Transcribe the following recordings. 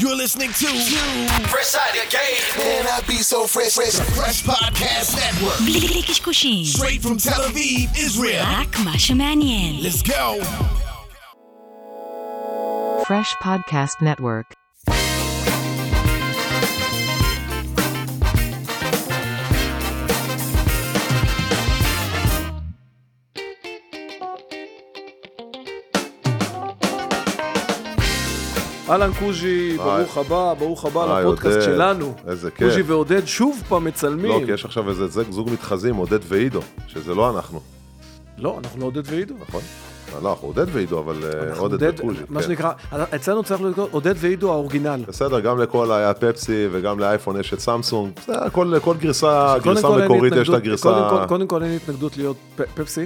You're listening to Fresh out the gate. Man, I be so fresh, fresh. Fresh Podcast Network. בלי בלי קשקושים, Straight from Tel Aviv, Israel. רק מה שמעניין. Let's go. Fresh Podcast Network. אהלן קוז'י, ברוך הבא, ברוך הבא לפודקאסט. שלנו. איזה כיף. קוז'י ועודד שוב פעם מצלמים. לא, כי יש עכשיו איזה זוג- זוג מתחזים, עודד ועידו, שזה לא אנחנו, לא, אנחנו לא עודד ועידו. נכון? אה, לא, אנחנו עודד ועידו, אבל אה, עודד וקוז'י. מה כן. שנקרא, אצלנו צריך לקרוא עודד ועידו האורגינל. בסדר, גם לכל היה פפסי וגם לאייפון יש את סמסונג, כל גרסה, גרסה מקורית יש את הגרסה... קודם כל- אין התנגדות להיות פפסי,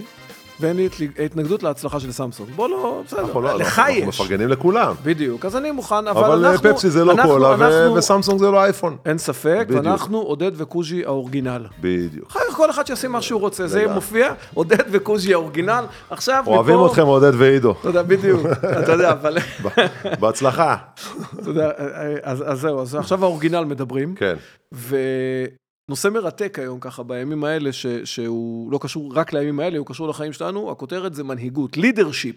ואין לי התנגדות להצלחה של סמסונג. בוא לא, אנחנו לא- בסדר, לך אנחנו יש. מפרגנים לכולם, בדיוק, אז אני מוכן, אבל אבל אה, אנחנו... פפסי זה לא אנחנו- קולה ו- אנחנו- וסמסונג זה לא אייפון. אין ספק, בדיוק. ואנחנו עודד וקוז'י האורגינל. בדיוק. אחר כך כל אחד שישים מה שהוא רוצה, זה. מופיע, עודד וקוז'י האורגינל. עכשיו מפה... אוהבים אתכם עודד ועידו, אתה יודע, בדיוק, אתה יודע, אבל... בהצלחה. אתה יודע, אז, אז זהו, אז עכשיו האורגינל מדברים, כן, ונושא מרתק היום ככה בימים האלה, ש, שהוא לא קשור רק לימים האלה, הוא קשור לחיים שלנו, הכותרת זה מנהיגות, לידרשיפ.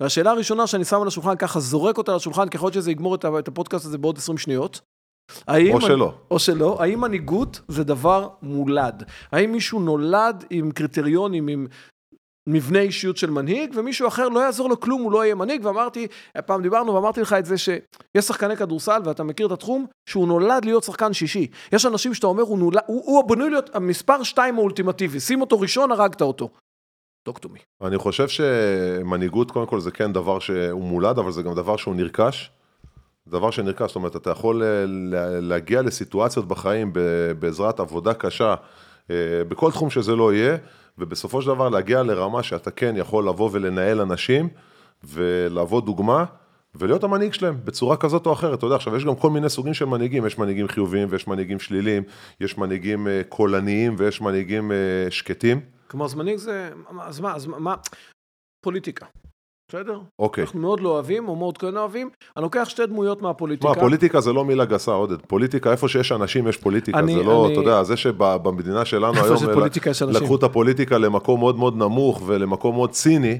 והשאלה הראשונה שאני שם על השולחן, ככה זורק אותה על השולחן, ככל שזה יגמור את הפודקאסט הזה בעוד 20 שניות. או שלא. או שלא, האם מנהיגות זה דבר מולד? האם מישהו נולד עם קריטריונים, עם מבנה אישיות של מנהיג, ומישהו אחר לא יעזור לו כלום, הוא לא יהיה מנהיג, ואמרתי, פעם דיברנו ואמרתי לך את זה שיש שחקני כדורסל, ואתה מכיר את התחום, שהוא נולד להיות שחקן שישי. יש אנשים שאתה אומר, הוא, נולד, הוא, הוא בנוי להיות המספר שתיים האולטימטיבי, שים אותו ראשון, הרגת אותו. דוקטומי. אני חושב שמנהיגות, קודם כל, זה כן דבר שהוא מולד, אבל זה גם דבר שהוא נרכש. דבר שנרכש, זאת אומרת, אתה יכול אה, לה- להגיע לסיטואציות בחיים בעזרת עבודה קשה, אה, בכל תחום שזה לא יהיה, ובסופו של דבר להגיע לרמה שאתה כן יכול לבוא ולנהל אנשים, ולהוות דוגמה, ולהיות המנהיג שלהם בצורה כזאת או אחרת. אתה יודע, עכשיו יש גם כל מיני סוגים של מנהיגים, יש מנהיגים חיוביים ויש מנהיגים שליליים, יש מנהיגים אה, קולניים ויש מנהיגים אה, שקטים. כלומר, אז מנהיג זה, אז מה, אז מה, פוליטיקה. בסדר? אוקיי. אנחנו מאוד לא אוהבים, או מאוד כן אוהבים. אני לוקח שתי דמויות מהפוליטיקה. מה, פוליטיקה זה לא מילה גסה, עודד. פוליטיקה, איפה שיש אנשים יש פוליטיקה. אני- זה לא, אני- אתה יודע, זה שבמדינה שלנו איפה היום ל- פוליטיקה יש אנשים. לקחו את הפוליטיקה למקום מאוד מאוד נמוך ולמקום מאוד ציני,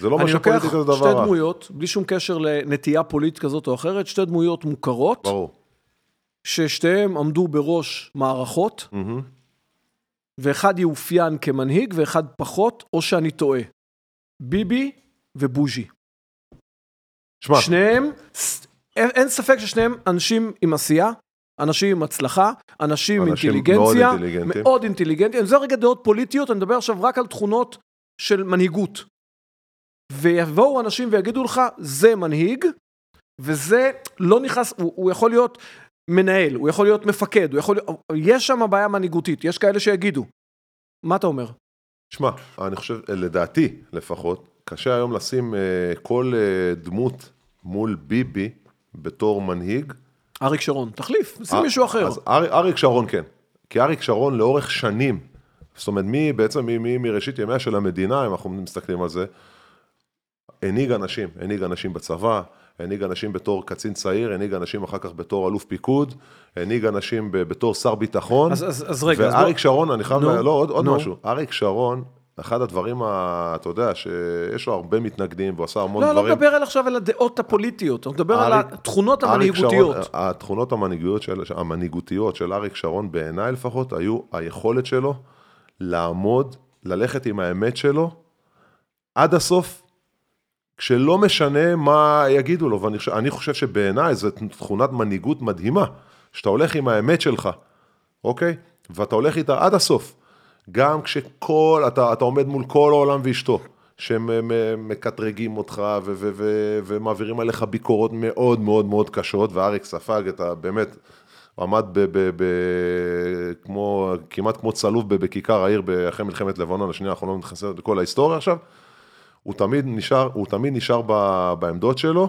זה לא אני לוקח שפוליטיקה זה שתי דבר רע. דמויות, בלי שום קשר לנטייה פוליטית כזאת או אחרת, שתי דמויות מוכרות, ברור. ששתיהם עמדו בראש מערכות, מהמם. ואחד יאופיין כמנהיג ואחד פחות, או שאני טועה. ביבי ובוז'י. שמע, שניהם, אין, אין ספק ששניהם אנשים עם עשייה, אנשים עם הצלחה, אנשים עם אינטליגנציה, מאוד אינטליגנטים. מאוד אינטליגנטים. זה רגע דעות פוליטיות, אני מדבר עכשיו רק על תכונות של מנהיגות. ויבואו אנשים ויגידו לך, זה מנהיג, וזה לא נכנס, הוא, הוא יכול להיות מנהל, הוא יכול להיות מפקד, הוא יכול להיות, יש שם בעיה מנהיגותית, יש כאלה שיגידו. מה אתה אומר? שמע, אני חושב, לדעתי לפחות, קשה היום לשים אה, כל אה, דמות מול ביבי בתור מנהיג. אריק שרון, תחליף, שים אה, מישהו אחר. אז אר- אריק שרון כן. כי אריק שרון לאורך שנים, זאת אומרת, מי בעצם, מי, מי, מראשית ימיה של המדינה, אם אנחנו מסתכלים על זה, הנהיג אנשים, הנהיג אנשים בצבא, הנהיג אנשים בתור קצין צעיר, הנהיג אנשים אחר כך בתור אלוף פיקוד, הנהיג אנשים בתור שר ביטחון. אז, אז, אז רגע, אז ואריק שרון, אני חייב, ל- לא, עוד, עוד נו. משהו, אריק שרון, אחד הדברים, ה, אתה יודע, שיש לו הרבה מתנגדים, והוא עשה המון לא, דברים. לא מדבר על עכשיו על הדעות הפוליטיות, אני מדבר על התכונות המנהיגותיות. שרון, התכונות המנהיגותיות של, המנהיגותיות של אריק שרון, בעיניי לפחות, היו היכולת שלו לעמוד, ללכת עם האמת שלו עד הסוף, כשלא משנה מה יגידו לו, ואני חושב, אני חושב שבעיניי זו תכונת מנהיגות מדהימה, שאתה הולך עם האמת שלך, אוקיי? ואתה הולך איתה עד הסוף. גם כשכל, אתה, אתה עומד מול כל העולם ואשתו, שהם אה, מ- מקטרגים אותך ו- ו- ו- ומעבירים עליך ביקורות מאוד מאוד מאוד קשות, ואריק ספג את ה... באמת, עמד ב, ב, ב, כמו, כמעט כמו צלוב בכיכר העיר אחרי מלחמת לבנון השנייה, אנחנו לא נכנסים לכל ההיסטוריה עכשיו. הוא תמיד נשאר, הוא תמיד נשאר ב, בעמדות שלו,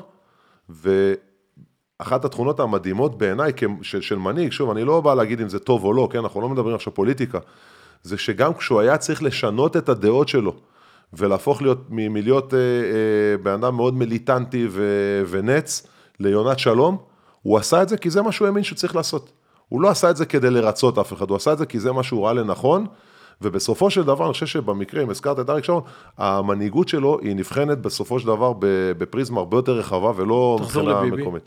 ואחת התכונות המדהימות בעיניי של, של מנהיג, שוב, אני לא בא להגיד אם זה טוב או לא, כן, אנחנו לא מדברים עכשיו פוליטיקה, זה שגם כשהוא היה צריך לשנות את הדעות שלו, ולהפוך להיות, מלהיות אה, אה, בן אדם מאוד מיליטנטי ו, ונץ, ליונת שלום, הוא עשה את זה כי זה מה שהוא האמין שצריך לעשות. הוא לא עשה את זה כדי לרצות אף אחד, הוא עשה את זה כי זה מה שהוא ראה לנכון, ובסופו של דבר, אני חושב שבמקרה, אם הזכרת את אריק שרון, המנהיגות שלו היא נבחנת בסופו של דבר בפריזמה הרבה יותר רחבה ולא מבחינה. מקומית.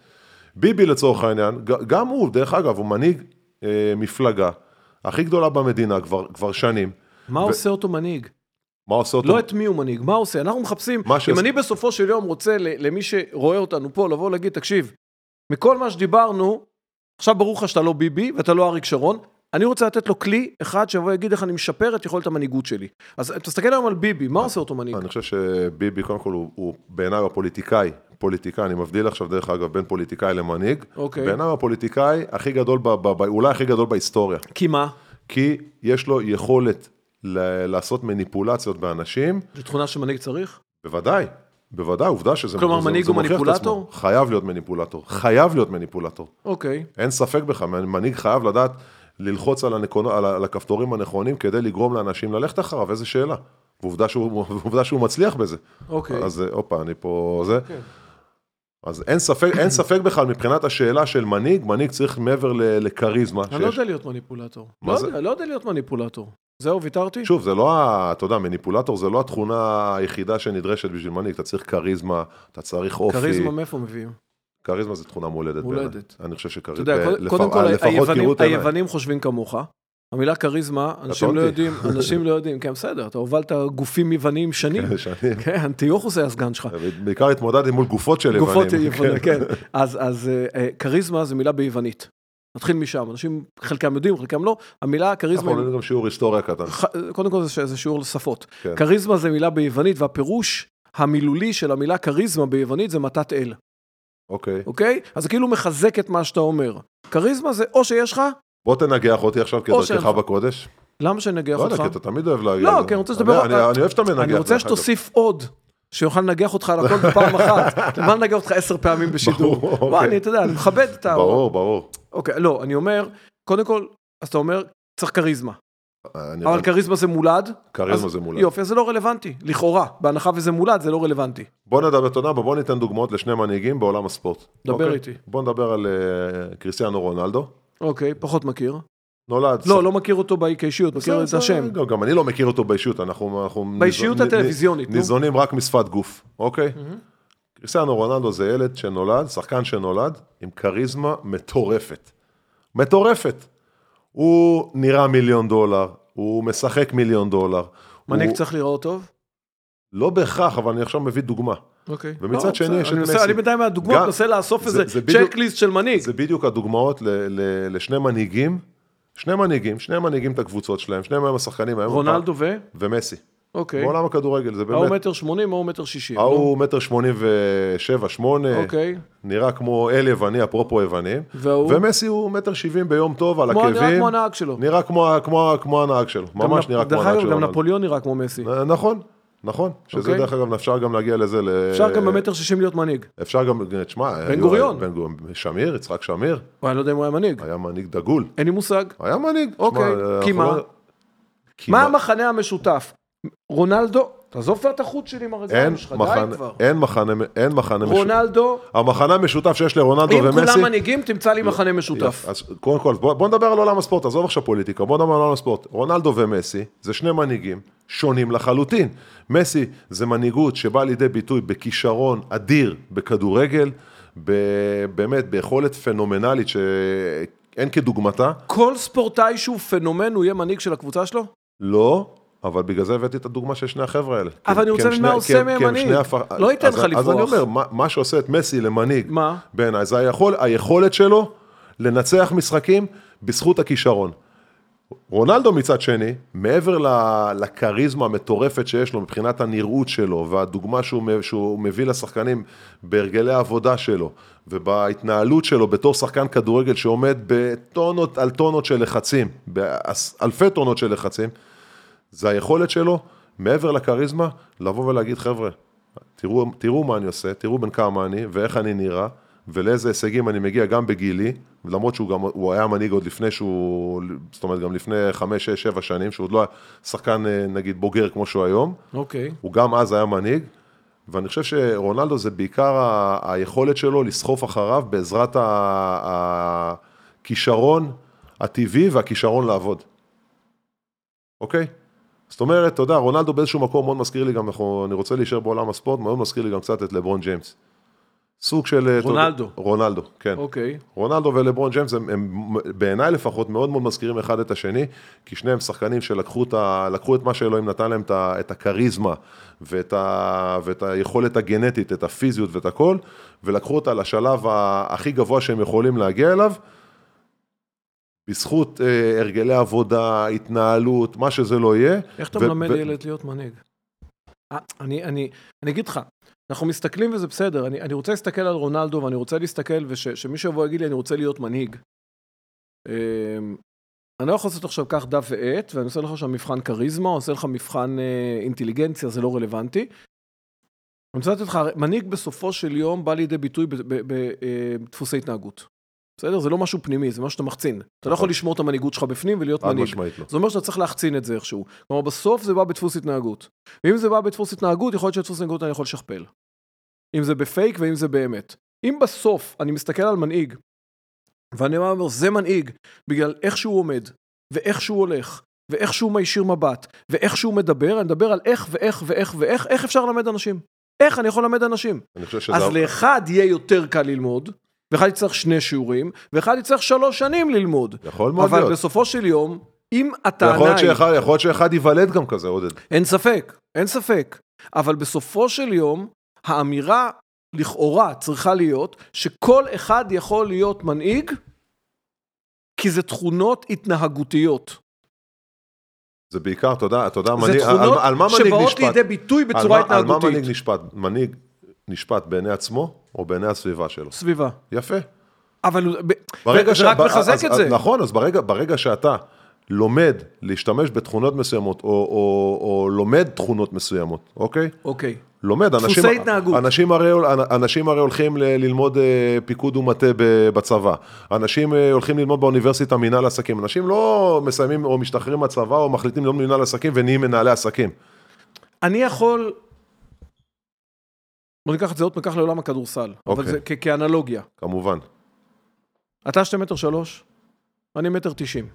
ביבי לצורך העניין, גם הוא, דרך אגב, הוא מנהיג אה, מפלגה הכי גדולה במדינה כבר, כבר שנים. מה עושה אותו מנהיג? מה עושה אותו? לא את מי הוא מנהיג, מה עושה? אנחנו מחפשים, אם אני בסופו של יום רוצה למי שרואה אותנו פה לבוא להגיד, תקשיב, מכל מה שדיברנו, עכשיו ברור לך שאתה לא ביבי ואתה לא אריק שרון, אני רוצה לתת לו כלי אחד שיבוא ויגיד איך אני משפר את יכולת המנהיגות שלי. אז תסתכל היום על ביבי, מה עושה אותו מנהיג? אני חושב שביבי, קודם כל, הוא, הוא בעיניי הפוליטיקאי, פוליטיקאי, אני מבדיל עכשיו, דרך אגב, בין פוליטיקאי למנהיג. אוקיי. בעיניי הוא הפוליטיקאי הכי גדול, ב, ב, ב, אולי הכי גדול בהיסטוריה. כי מה? כי יש לו יכולת ל- לעשות מניפולציות באנשים, זו תכונה שמנהיג צריך? בוודאי, בוודאי, עובדה שזה כלומר, זה- מנהיג זה הוא מוכיח את מניפולטור? עצמו. חייב להיות מניפולטור, חייב להיות מניפולטור. אוקיי. אין ספק בכלל, מנהיג חייב לדעת ללחוץ על, הנקונו, על, ה- על הכפתורים הנכונים כדי לגרום לאנשים ללכת אחריו, איזה שאלה. ועובדה שהוא, ועובדה שהוא מצליח בזה. אוקיי. אז אה, הופה, אני פה זה. אז אין ספק, אין ספק בכלל מבחינת השאלה של מנהיג, מנהיג צריך מעבר לכריזמה. אני לא שיש- יודע להיות מניפולטור. מה לא זה? יודע, לא יודע להיות מניפולטור. זהו, ויתרתי? שוב, זה לא, ה- אתה יודע, מניפולטור זה לא התכונה היחידה שנדרשת בשביל מנהיג, אתה צריך כריזמה, אתה צריך אופי. כריזמה מאיפה מביאים? כריזמה זה תכונה מולדת. מולדת. בעיניי. אני חושב אתה שכריזמה, יודע, קודם כל, לפחות היוונים-. היוונים חושבים כמוך. המילה כריזמה, אנשים לא. יודעים, אנשים לא יודעים, כן, בסדר, אתה הובלת גופים יווניים שנים. שנים. כן, אנטיוכוס היה סגן שלך. בעיקר התמודדתי מול גופות של יוונים. גופות כן. כן. אז אה, אה, כריזמה זה מילה ביוונית. נתחיל משם, אנשים, חלקם יודעים, חלקם לא. המילה כריזמה, אנחנו לומדים גם שיעור היסטוריה קטן. ח- קודם כל זה שיעור לשפות. כן. כריזמה זה מילה ביוונית, והפירוש המילולי של המילה כריזמה ביוונית זה מתת אל, אוקיי. אוקיי? אז זה כאילו מחזק את מה שאתה אומר. כריזמה זה או שיש לך, בוא תנגח אותי עכשיו כדרכך לך. בקודש. למה שנגח לא יודע, אותך? כי אתה תמיד אוהב להגיד. לא, כי אני רוצה לדבר... אני אוהב שאתה מנגח. אני רוצה. שתוסיף עוד, שיוכל לנגח אותך על הכל בפעם אחת. למה לנגח אותך עשר פעמים בשידור? ברור, אוקיי. אני, אתה יודע, אני מכבד את ה... ברור, ברור. אוקיי, לא, אני אומר, קודם כל, אז אתה אומר, צריך כריזמה. אבל כריזמה זה מולד. כריזמה זה מולד. יופי, זה לא רלוונטי, לכאורה. בהנחה וזה מולד, זה לא רלוונטי. בוא נדבר, יודע, מה, בוא ניתן דוגמאות לשני מנהיגים בעולם הספורט. דבר אוקיי? איתי. בוא נדבר על אה, קריסטיאנו רונלדו. אוקיי, פחות מכיר. נולד. לא, לא מכיר אותו כאישיות, מכיר את השם. גם, גם אני לא מכיר אותו באישיות, אנחנו... אנחנו באישיות הטלוויזיונית. ניזונים רק משפת גוף, אוקיי? קריסטיאנו רונלדו זה ילד שנולד, שחקן שנולד, עם כריזמה מטורפת. מטורפת. הוא נראה מיליון דולר, הוא משחק מיליון דולר. מנהיג הוא- צריך להיראות טוב? לא בהכרח, אבל אני עכשיו מביא דוגמה. אוקיי. ומצד לא, שני יש את מסי. אני בינתיים מהדוגמאות גם- מנסה לאסוף זה- איזה צ'קליסט של מנהיג. זה בדיוק הדוגמאות ל, ל, לשני מנהיגים, שני מנהיגים, שני מנהיגים את הקבוצות שלהם, שניהם היום השחקנים. רונלדו ו? ומסי. אוקיי. בעולם הכדורגל, זה ההוא באמת, מטר שמונים, ההוא מטר שישים. ההוא מטר שמונים ושבע, שמונה, אוקיי. נראה כמו אל יווני, אפרופו יוונים, וההוא? ומסי הוא מטר שבעים ביום טוב על כמו- נראה עקבים, כמו הנהג שלו. נראה כמו, כמו, כמו הנהג שלו, ממש גם נראה כמו דרך הנהג אגב, שלו. גם רונלדו. נפוליאון נראה כמו מסי. נכון, נכון, שזה אוקיי. דרך אגב, אפשר גם להגיע לזה, ל- אפשר גם במטר שישים להיות מנהיג. אפשר גם, תשמע, היו- גוריון. בן גוריון, שמיר, יצחק שמיר, אני לא יודע אם הוא היה מנהיג. היה מנהיג דגול. אין לי מושג. היה מנהיג. אוקיי, כי מה? לא- כי מה המחנה המשותף? רונלדו, תעזוב כבר את החוט שלי עם הרגליים שלך, די כבר. אין מחנה, אין מחנה משותף. רונלדו, המחנה המשותף שיש לרונלדו אם ומסי. כולם מנהיגים, תמצא לי מחנה משותף. אז קודם כל, בוא, בוא נדבר על עולם הספורט, עזוב עכשיו פוליטיקה, בוא נדבר על עולם הספורט. רונלדו ומסי זה שני מנהיגים שונים לחלוטין. מסי זה מנהיגות שבאה לידי ביטוי בכישרון אדיר בכדורגל, ב- באמת ביכולת פנומנלית שאין כדוגמתה. כל ספורטאי שהוא פנומן, הוא יהיה מנהיג של הקבוצה שלו? לא, אבל בגלל זה הבאתי את הדוגמה של שני החבר'ה האלה. אבל אני רוצה שני- מה עושה הם- מהם הם מנהיג. לא ייתן לך אז אני לברוח. אומר, מה- מה שעושה את מסי למנהיג? בעיניי, זה היכול, היכולת שלו לנצח משחקים בזכות הכישרון. רונלדו מצד שני, מעבר לכריזמה המטורפת שיש לו מבחינת הנראות שלו והדוגמה שהוא, שהוא מביא לשחקנים בהרגלי העבודה שלו ובהתנהלות שלו בתור שחקן כדורגל שעומד בטונות על טונות של לחצים, באלפי טונות של לחצים, זה היכולת שלו, מעבר לכריזמה, לבוא ולהגיד חבר'ה, תראו, תראו מה אני עושה, תראו בן כמה אני ואיך אני נראה ולאיזה הישגים אני מגיע גם בגילי, למרות שהוא גם, הוא היה מנהיג עוד לפני שהוא, זאת אומרת גם לפני חמש, שש, שבע שנים, שהוא עוד לא היה שחקן אה, נגיד בוגר כמו שהוא היום, אוקיי. הוא גם אז היה מנהיג, ואני חושב שרונלדו זה בעיקר ה- היכולת שלו לסחוף אחריו בעזרת ה- הכישרון הטבעי והכישרון לעבוד. אוקיי? זאת אומרת, אתה יודע, רונלדו באיזשהו מקום מאוד מזכיר לי גם, אנחנו- אני רוצה להישאר בעולם הספורט, מאוד מזכיר לי גם קצת את לברון ג'יימס. סוג של... יודע- רונלדו. רונלדו, כן. אוקיי. רונלדו ולברון ג'יימס הם, הם בעיניי לפחות מאוד מאוד מזכירים אחד את השני, כי שניהם שחקנים שלקחו את, ה, את מה שאלוהים נתן להם, את, הכריזמה ואת, ה, ואת היכולת הגנטית, את הפיזיות ואת הכל, ולקחו אותה לשלב הכי גבוה שהם יכולים להגיע אליו, בזכות אה, הרגלי עבודה, התנהלות, מה שזה לא יהיה. איך אתה ו- מלמד ו- ילד להיות מנהיג? אה, אני, אני, אני אגיד לך, אנחנו מסתכלים וזה בסדר, אני, אני רוצה להסתכל על רונלדו ואני רוצה להסתכל ושמישהו יבוא ויגיד לי אני רוצה להיות מנהיג. אמ, אני לא יכול לעשות עכשיו כך דף ועט, ואני עושה לך עכשיו מבחן כריזמה, או עושה לך מבחן אה, אינטליגנציה, זה לא רלוונטי. אני רוצה לתת לך, מנהיג בסופו של יום בא לידי ביטוי בדפוסי התנהגות. בסדר? זה לא משהו פנימי, זה משהו שאתה מחצין. אתה לא יכול לשמור את המנהיגות שלך בפנים ולהיות מנהיג. לא. זה אומר שאתה צריך להחצין את זה איכשהו. כלומר, בסוף זה בא בדפוס התנהגות. ואם זה בא בדפוס התנהגות, יכול להיות שדפוס התנהגות אני יכול לשכפל. אם זה בפייק ואם זה באמת. אם בסוף אני מסתכל על מנהיג, ואני אומר, זה מנהיג, בגלל איך שהוא עומד, ואיך שהוא הולך, ואיך שהוא מישיר מבט, ואיך שהוא מדבר, אני מדבר על איך ואיך ואיך ואיך, איך אפשר ללמד אנשים. איך אני יכול ללמד אנשים? אני. אז לאחד יהיה יותר קל ללמוד, ואחד יצטרך שני שיעורים, ואחד יצטרך שלוש שנים ללמוד. יכול מאוד אבל להיות. בסופו של יום, אם יכול הטענה להיות היא... שאחד- יכול להיות שאחד ייוולד גם כזה, עודד. אין ספק, אין ספק. אבל בסופו של יום, האמירה לכאורה צריכה להיות שכל אחד יכול להיות מנהיג, כי זה תכונות התנהגותיות. זה בעיקר, אתה יודע, אתה יודע, זה מנהיג, על, תכונות על מה מנהיג שבאות נשפט? לידי ביטוי על בצורה מה- על מה התנהגותית. מנהיג נשפט? מנהיג נשפט בעיני עצמו או בעיני הסביבה שלו? סביבה. יפה. אבל ברגע זה רק מחזק אז- את אז- זה. נכון, אז ברגע, ברגע שאתה לומד להשתמש בתכונות מסוימות, או, או, או לומד תכונות מסוימות, אוקיי? אוקיי. לומד, דפוסי אנשים, התנהגות. אנשים, הרי, אנשים הרי הולכים ל- ללמוד אה, פיקוד ומטה בצבא, אנשים אה, הולכים ללמוד באוניברסיטה מנהל עסקים, אנשים לא מסיימים או משתחררים מהצבא או מחליטים ללמוד מנהל עסקים ונהיים מנהלי עסקים. אני יכול... בוא ניקח את זה עוד ניקח לעולם הכדורסל. אבל אוקיי. זה כ- כאנלוגיה. כמובן, אתה שתי מטר שלוש, אני מטר תשעים.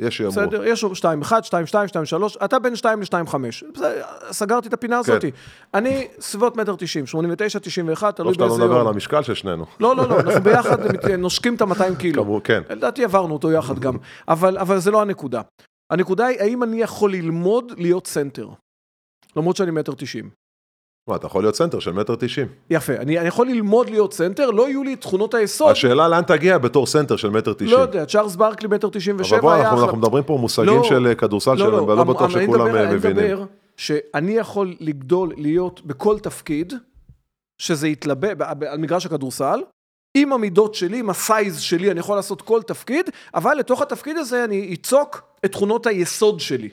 יש שיאמרו. בסדר, יש שתיים אחד, שתיים שתיים, שתיים שלוש, אתה בין שתיים לשתיים חמש. בסדר, סגרתי את הפינה כן. הזאתי. אני סביבות מטר תשעים, שמונים ותשע, תשעים ואחת, תלוי שאתה לא באיזה מדבר על יום. המשקל של שנינו. לא, לא, לא, אנחנו ביחד נושקים את ה-200 קילו. כמו, כן. לדעתי עברנו אותו יחד גם, אבל, אבל זה לא הנקודה. הנקודה היא, האם אני יכול ללמוד להיות סנטר? למרות שאני מטר תשעים. מה, אתה יכול להיות סנטר של מטר תשעים. יפה, אני, אני יכול ללמוד להיות סנטר, לא יהיו לי את תכונות היסוד. השאלה לאן תגיע בתור סנטר של מטר תשעים. לא יודע, צ'ארלס ברקלי מטר תשעים אבל ושבע בוא, היה אחלה. אנחנו מדברים פה מושגים לא, של אה, כדורסל שלהם, ולא המ- בטוח המ- אני שכולם אה, אני מבינים. מדבר שאני יכול לגדול, להיות בכל תפקיד, שזה יתלבא, על מגרש הכדורסל, עם המידות שלי, עם הסייז שלי, אני יכול לעשות כל תפקיד, אבל לתוך התפקיד הזה אני אצוק את תכונות היסוד שלי.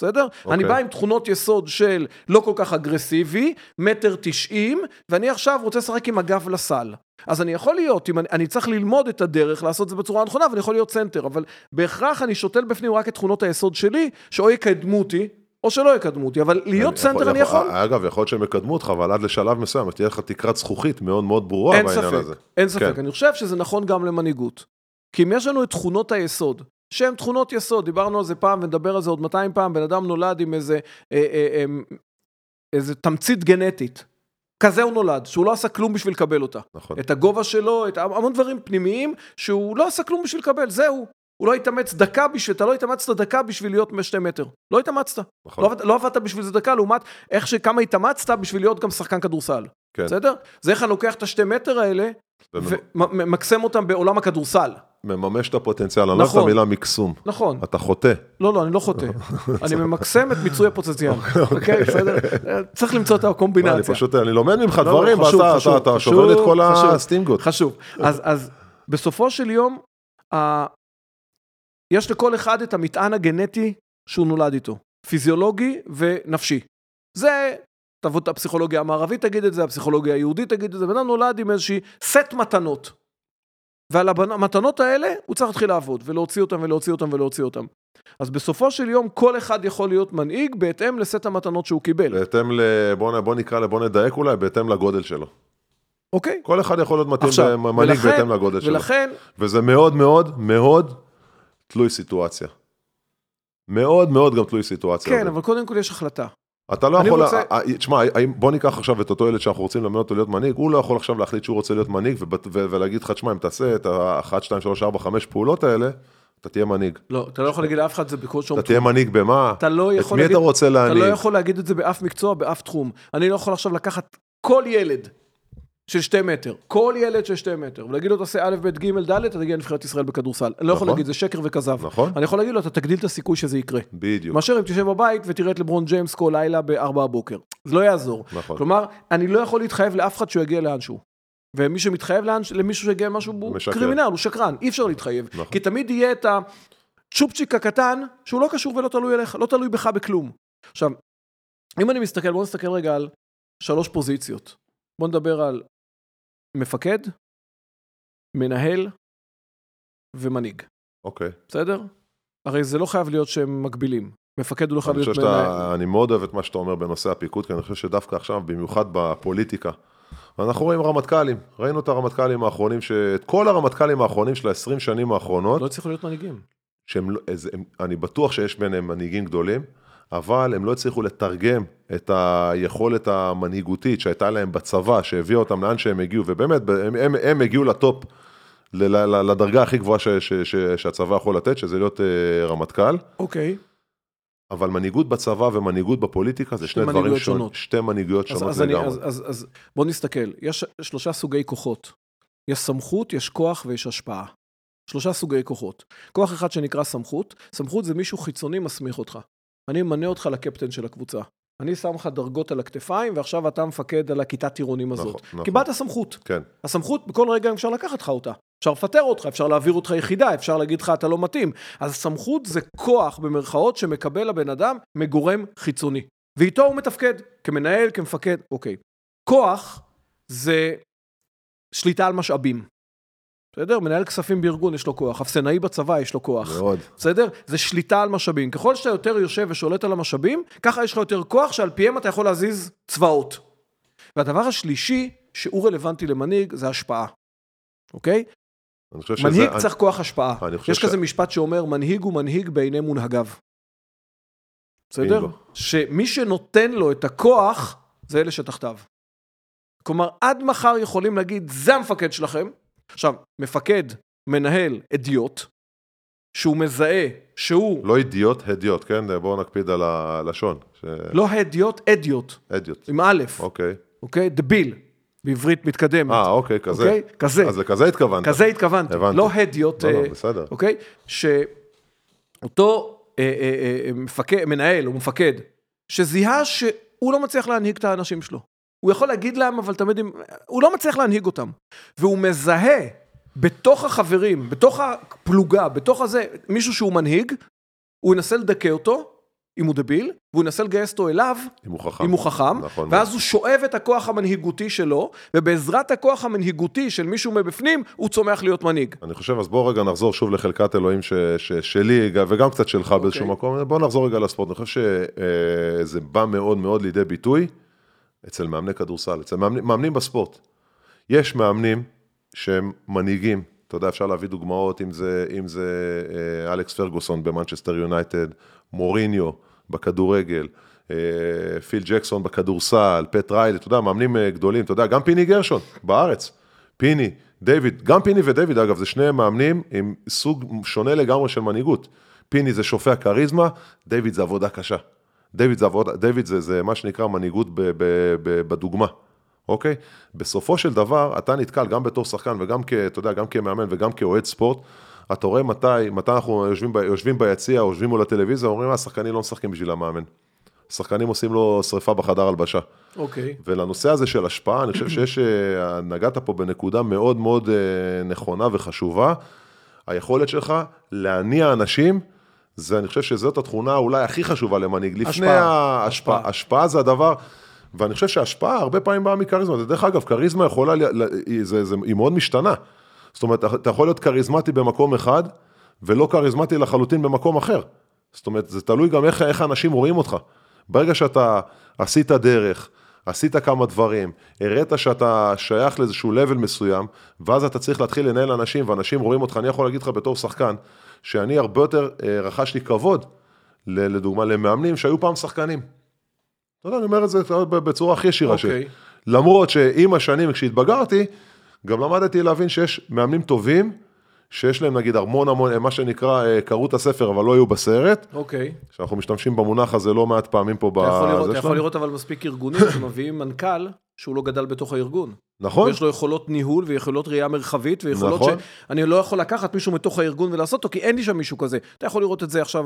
בסדר? Okay. אני בא עם תכונות יסוד של לא כל כך אגרסיבי, מטר תשעים, ואני עכשיו רוצה לשחק עם הגב לסל. אז אני יכול להיות, אם אני, אני צריך ללמוד את הדרך, לעשות את זה בצורה נכונה, ואני יכול להיות סנטר, אבל בהכרח אני שותל בפנים רק את תכונות היסוד שלי, שאו יקדמו אותי, או שלא יקדמו אותי, אבל להיות סנטר אני יכול. אגב, יכול להיות שהם יקדמו אותך, אבל עד לשלב מסוים, תהיה לך תקרת זכוכית מאוד מאוד ברורה אין בעניין ספק, הזה. אין ספק. כן. אני חושב שזה נכון גם למנהיגות. כי אם יש לנו את תכונות היסוד, שהן תכונות יסוד, דיברנו על זה פעם ונדבר על זה עוד 200 פעם, בן אדם נולד עם איזה, אה, אה, אה, איזה תמצית גנטית. כזה הוא נולד, שהוא לא עשה כלום בשביל לקבל אותה. נכון. את הגובה שלו, את המון דברים פנימיים, שהוא לא עשה כלום בשביל לקבל, זהו. הוא לא התאמץ דקה בשביל, אתה לא התאמצת דקה בשביל להיות שתי מטר. לא התאמצת. נכון. לא, לא עבדת בשביל זה דקה, לעומת איך שכמה התאמצת בשביל להיות גם שחקן כדורסל. כן. בסדר? זה איך אני לוקח את השתי מטר האלה, וממ- וממקסם אותם בעולם הכדורסל. מממש את הפוטנציאל, אני לא אוהב את. המילה מקסום. נכון. אתה חוטא. לא, לא, אני לא חוטא. אני ממקסם את מיצוי הפוטנציאל. אוקיי, בסדר? צריך למצוא את מה, אני הקומבינציה. פשוט, אני לומד ממך לא, לא, דברים, חשוב, אתה- שובר את כל. הסטינגות. חשוב. אז, בסופו של יום. יש לכל אחד את המטען הגנטי שהוא נולד איתו, פיזיולוגי ונפשי. זה, תבוא הפסיכולוגיה המערבית תגיד את זה, הפסיכולוגיה היהודית תגיד את זה, בן אדם נולד עם איזושהי סט מתנות. ועל המתנות האלה הוא צריך להתחיל לעבוד, ולהוציא אותם ולהוציא אותם ולהוציא אותם. אז בסופו של יום כל אחד יכול להיות מנהיג בהתאם לסט המתנות שהוא קיבל, בהתאם ל... בוא, נקרא, בוא נדייק אולי, בהתאם לגודל שלו. אוקיי? כל אחד יכול להיות מתאים עכשיו, מנהיג ולכן- בהתאם לגודל שלו. ולכן, וזה מאוד מאוד מאוד תלוי סיטואציה. מאוד מאוד גם תלוי סיטואציה. כן, אבל קודם כל יש החלטה. אתה לא יכול, רוצה- תשמע, האם- בוא ניקח עכשיו את אותו ילד שאנחנו רוצים ללמד אותו להיות מנהיג, הוא לא יכול עכשיו להחליט שהוא רוצה להיות מנהיג ולהגיד לך, תשמע, אם תעשה את ה-1, 2, 3, 4, 5 פעולות האלה, אתה תהיה מנהיג. לא, אתה לא יכול להגיד לאף אחד זה בכל שום אתה תהיה מנהיג במה? אתה לא יכול את מי להגיד, אתה רוצה אתה להנהיג? לא יכול להגיד את זה באף מקצוע, באף תחום. אני לא יכול עכשיו לקחת כל ילד של שתי מטר, כל ילד של שתי מטר, ולהגיד לו תעשה א', ב', ג', ד', אתה תגיע לנבחרת ישראל בכדורסל. אני לא יכול נכון. להגיד, זה שקר וכזב. נכון. אני יכול להגיד לו, אתה תגדיל את הסיכוי שזה יקרה. בדיוק. מאשר אם תשב בבית ותראה את לברון ג'יימס כל לילה ב-4 בבוקר. זה לא יעזור. נכון. כלומר, אני לא יכול להתחייב לאף אחד שהוא יגיע לאנשהו. ומי שמתחייב לאן, למישהו שיגיע למשהו, הוא. קרימינל, הוא שקרן, אי אפשר להתחייב. נכון. כי תמיד יהיה את הצ'ופצ'יק הקטן, שהוא לא קשור ולא תלוי אליך, לא תלוי בך בכלום. עכשיו, אם אני מסתכל, בואו נסתכל רגע על שלוש פוזיציות. בואו נדבר על מפקד, מנהל ומנהיג, אוקיי. בסדר? הרי זה לא חייב להיות שהם מקבילים. מפקד הוא לא חייב להיות מנהל. שאתה, אני מאוד אוהב את מה שאתה אומר בנושא הפיקוד, כי אני חושב שדווקא עכשיו, במיוחד בפוליטיקה, אנחנו רואים רמטכ"לים, ראינו את הרמטכ"לים האחרונים, ש- את כל הרמטכ"לים האחרונים של ה-20 שנים האחרונות, לא הצליחו להיות מנהיגים. שהם, לא- הם, אני בטוח שיש ביניהם מנהיגים גדולים, אבל הם לא הצליחו לתרגם את היכולת המנהיגותית שהייתה להם בצבא, שהביאה אותם לאן שהם הגיעו, ובאמת, הם, הם, הם הגיעו לטופ, לדרגה הכי גבוהה ש, ש, ש, שהצבא יכול לתת, שזה להיות אה, רמטכ"ל. אוקיי. אבל מנהיגות בצבא ומנהיגות בפוליטיקה זה שני דברים שונים, שונות. שתי מנהיגויות אז, שונות אז, אני, לגמרי. אז, אז, אז בוא נסתכל, יש שלושה סוגי כוחות. יש סמכות, יש כוח ויש השפעה. שלושה סוגי כוחות. כוח אחד שנקרא סמכות, סמכות זה מישהו חיצוני מסמיך אותך. אני ממנה אותך לקפטן של הקבוצה. אני שם לך דרגות על הכתפיים, ועכשיו אתה מפקד על הכיתת טירונים הזאת. נכון, נכון. קיבלת סמכות. כן, הסמכות, בכל רגע אפשר לקחת לך אותה. אפשר לפטר אותך, אפשר להעביר אותך יחידה, אפשר להגיד לך אתה לא מתאים. אז סמכות זה כוח במרכאות שמקבל הבן אדם מגורם חיצוני. ואיתו הוא מתפקד, כמנהל, כמפקד, אוקיי. כוח זה שליטה על משאבים. בסדר? מנהל כספים בארגון יש לו כוח, אפסנאי בצבא יש לו כוח. מאוד. בסדר? זה שליטה על משאבים. ככל שאתה יותר יושב ושולט על המשאבים, ככה יש לך יותר כוח שעל פיהם אתה יכול להזיז צבאות. והדבר השלישי, שהוא רלוונטי למנהיג, זה השפעה. אוקיי? חושב שזה... מנהיג אני- צריך כוח השפעה. יש ש- כזה משפט שאומר, מנהיג הוא מנהיג בעיני מונהגיו. בסדר? שמי שנותן לו את הכוח, זה אלה שתחתיו. כלומר, עד מחר יכולים להגיד, זה המפקד שלכם. עכשיו, מפקד, מנהל, אדיוט, שהוא מזהה שהוא לא אידיוט, הדיוט, כן? בואו נקפיד על הלשון. ש... לא הדיוט, אדיוט, הדיוט. עם א', אוקיי. אוקיי? דביל, בעברית מתקדמת. אה, אוקיי, כזה. אוקיי? כזה. אז לכזה התכוונת. כזה התכוונתי, הבנתי. לא הדיוט, לא, לא, אה, בסדר. אוקיי? שאותו אה, אה, אה, מפקד, מנהל או מפקד, שזיהה שהוא לא מצליח להנהיג את האנשים שלו. הוא יכול להגיד להם, אבל תמיד, הוא לא מצליח להנהיג אותם. והוא מזהה בתוך החברים, בתוך הפלוגה, בתוך הזה, מישהו שהוא מנהיג, הוא ינסה לדכא אותו, אם הוא דביל, והוא ינסה לגייס אותו אליו, אם הוא חכם. אם הוא חכם, נכון ואז הוא שואב את הכוח המנהיגותי שלו, ובעזרת הכוח המנהיגותי של מישהו מבפנים, הוא צומח להיות מנהיג. אני חושב, אז בואו רגע נחזור שוב לחלקת אלוהים ש, ש, שלי, וגם קצת שלך אוקיי. באיזשהו מקום. בואו נחזור רגע לספורט. אני חושב שזה בא מאוד מאוד לידי ביטוי אצל מאמני כדורסל, אצל מאמנים, מאמנים בספורט. יש מאמנים שהם מנהיגים, אתה יודע, אפשר להביא דוגמאות, אם זה, אם זה אה, אלכס פרגוסון במנצ'סטר יונייטד, מוריניו בכדורגל, אה, פיל ג'קסון בכדורסל, פט ריילי, אתה יודע, מאמנים אה, גדולים, אתה יודע, גם פיני גרשון בארץ, פיני, דיוויד, גם פיני ודיוויד אגב, זה שני מאמנים עם סוג שונה לגמרי של מנהיגות. פיני זה שופע כריזמה, דיוויד זה עבודה קשה. דיוויד זה עבודה, דיוויד זה, זה מה שנקרא מנהיגות ב, ב, ב, בדוגמה. אוקיי? בסופו של דבר, אתה נתקל גם בתור שחקן וגם כ... אתה יודע, גם כמאמן וגם כאוהד ספורט, אתה רואה מתי, מתי אנחנו יושבים, ב- יושבים ביציע יושבים מול הטלוויזיה, אומרים, השחקנים לא משחקים בשביל המאמן. השחקנים עושים לו שריפה בחדר הלבשה. אוקיי. ולנושא הזה של השפעה, אני חושב שיש, אה, נגעת פה בנקודה מאוד מאוד אה, נכונה וחשובה. היכולת שלך להניע אנשים, זה, אני חושב שזאת התכונה אולי הכי חשובה למנהיג. לפני השפעה. ההשפעה, השפעה. השפעה זה הדבר, ואני חושב שהשפעה הרבה פעמים באה מכריזמה. דרך אגב, כריזמה יכולה, היא, זה, זה, היא מאוד משתנה. זאת אומרת, אתה יכול להיות כריזמטי במקום אחד, ולא כריזמטי לחלוטין במקום אחר. זאת אומרת, זה תלוי גם איך, איך האנשים רואים אותך. ברגע שאתה עשית דרך, עשית כמה דברים, הראת שאתה שייך לאיזשהו level מסוים, ואז אתה צריך להתחיל לנהל אנשים, ואנשים רואים אותך, אני יכול להגיד לך בתור שחקן, שאני הרבה יותר אה, רכשתי כבוד, לדוגמה, למאמנים שהיו פעם שחקנים. אתה יודע, אני אומר את זה בצורה הכי ישירה שלי. אוקיי. למרות שעם השנים, כשהתבגרתי, גם למדתי להבין שיש מאמנים טובים, שיש להם נגיד המון המון, מה שנקרא, אה, קראו את הספר אבל לא היו בסרט, אוקיי. שאנחנו משתמשים במונח הזה לא מעט פעמים פה אתה יכול לראות- אתה יכול. לראות אבל מספיק ארגונים שמביאים מנכ"ל שהוא לא גדל בתוך הארגון. נכון? ויש לו יכולות ניהול ויכולות ראייה מרחבית ויכולות נכון. שאני לא יכול לקחת מישהו מתוך הארגון ולעשות אותו, כי אין לי שם מישהו כזה. אתה יכול לראות את זה עכשיו,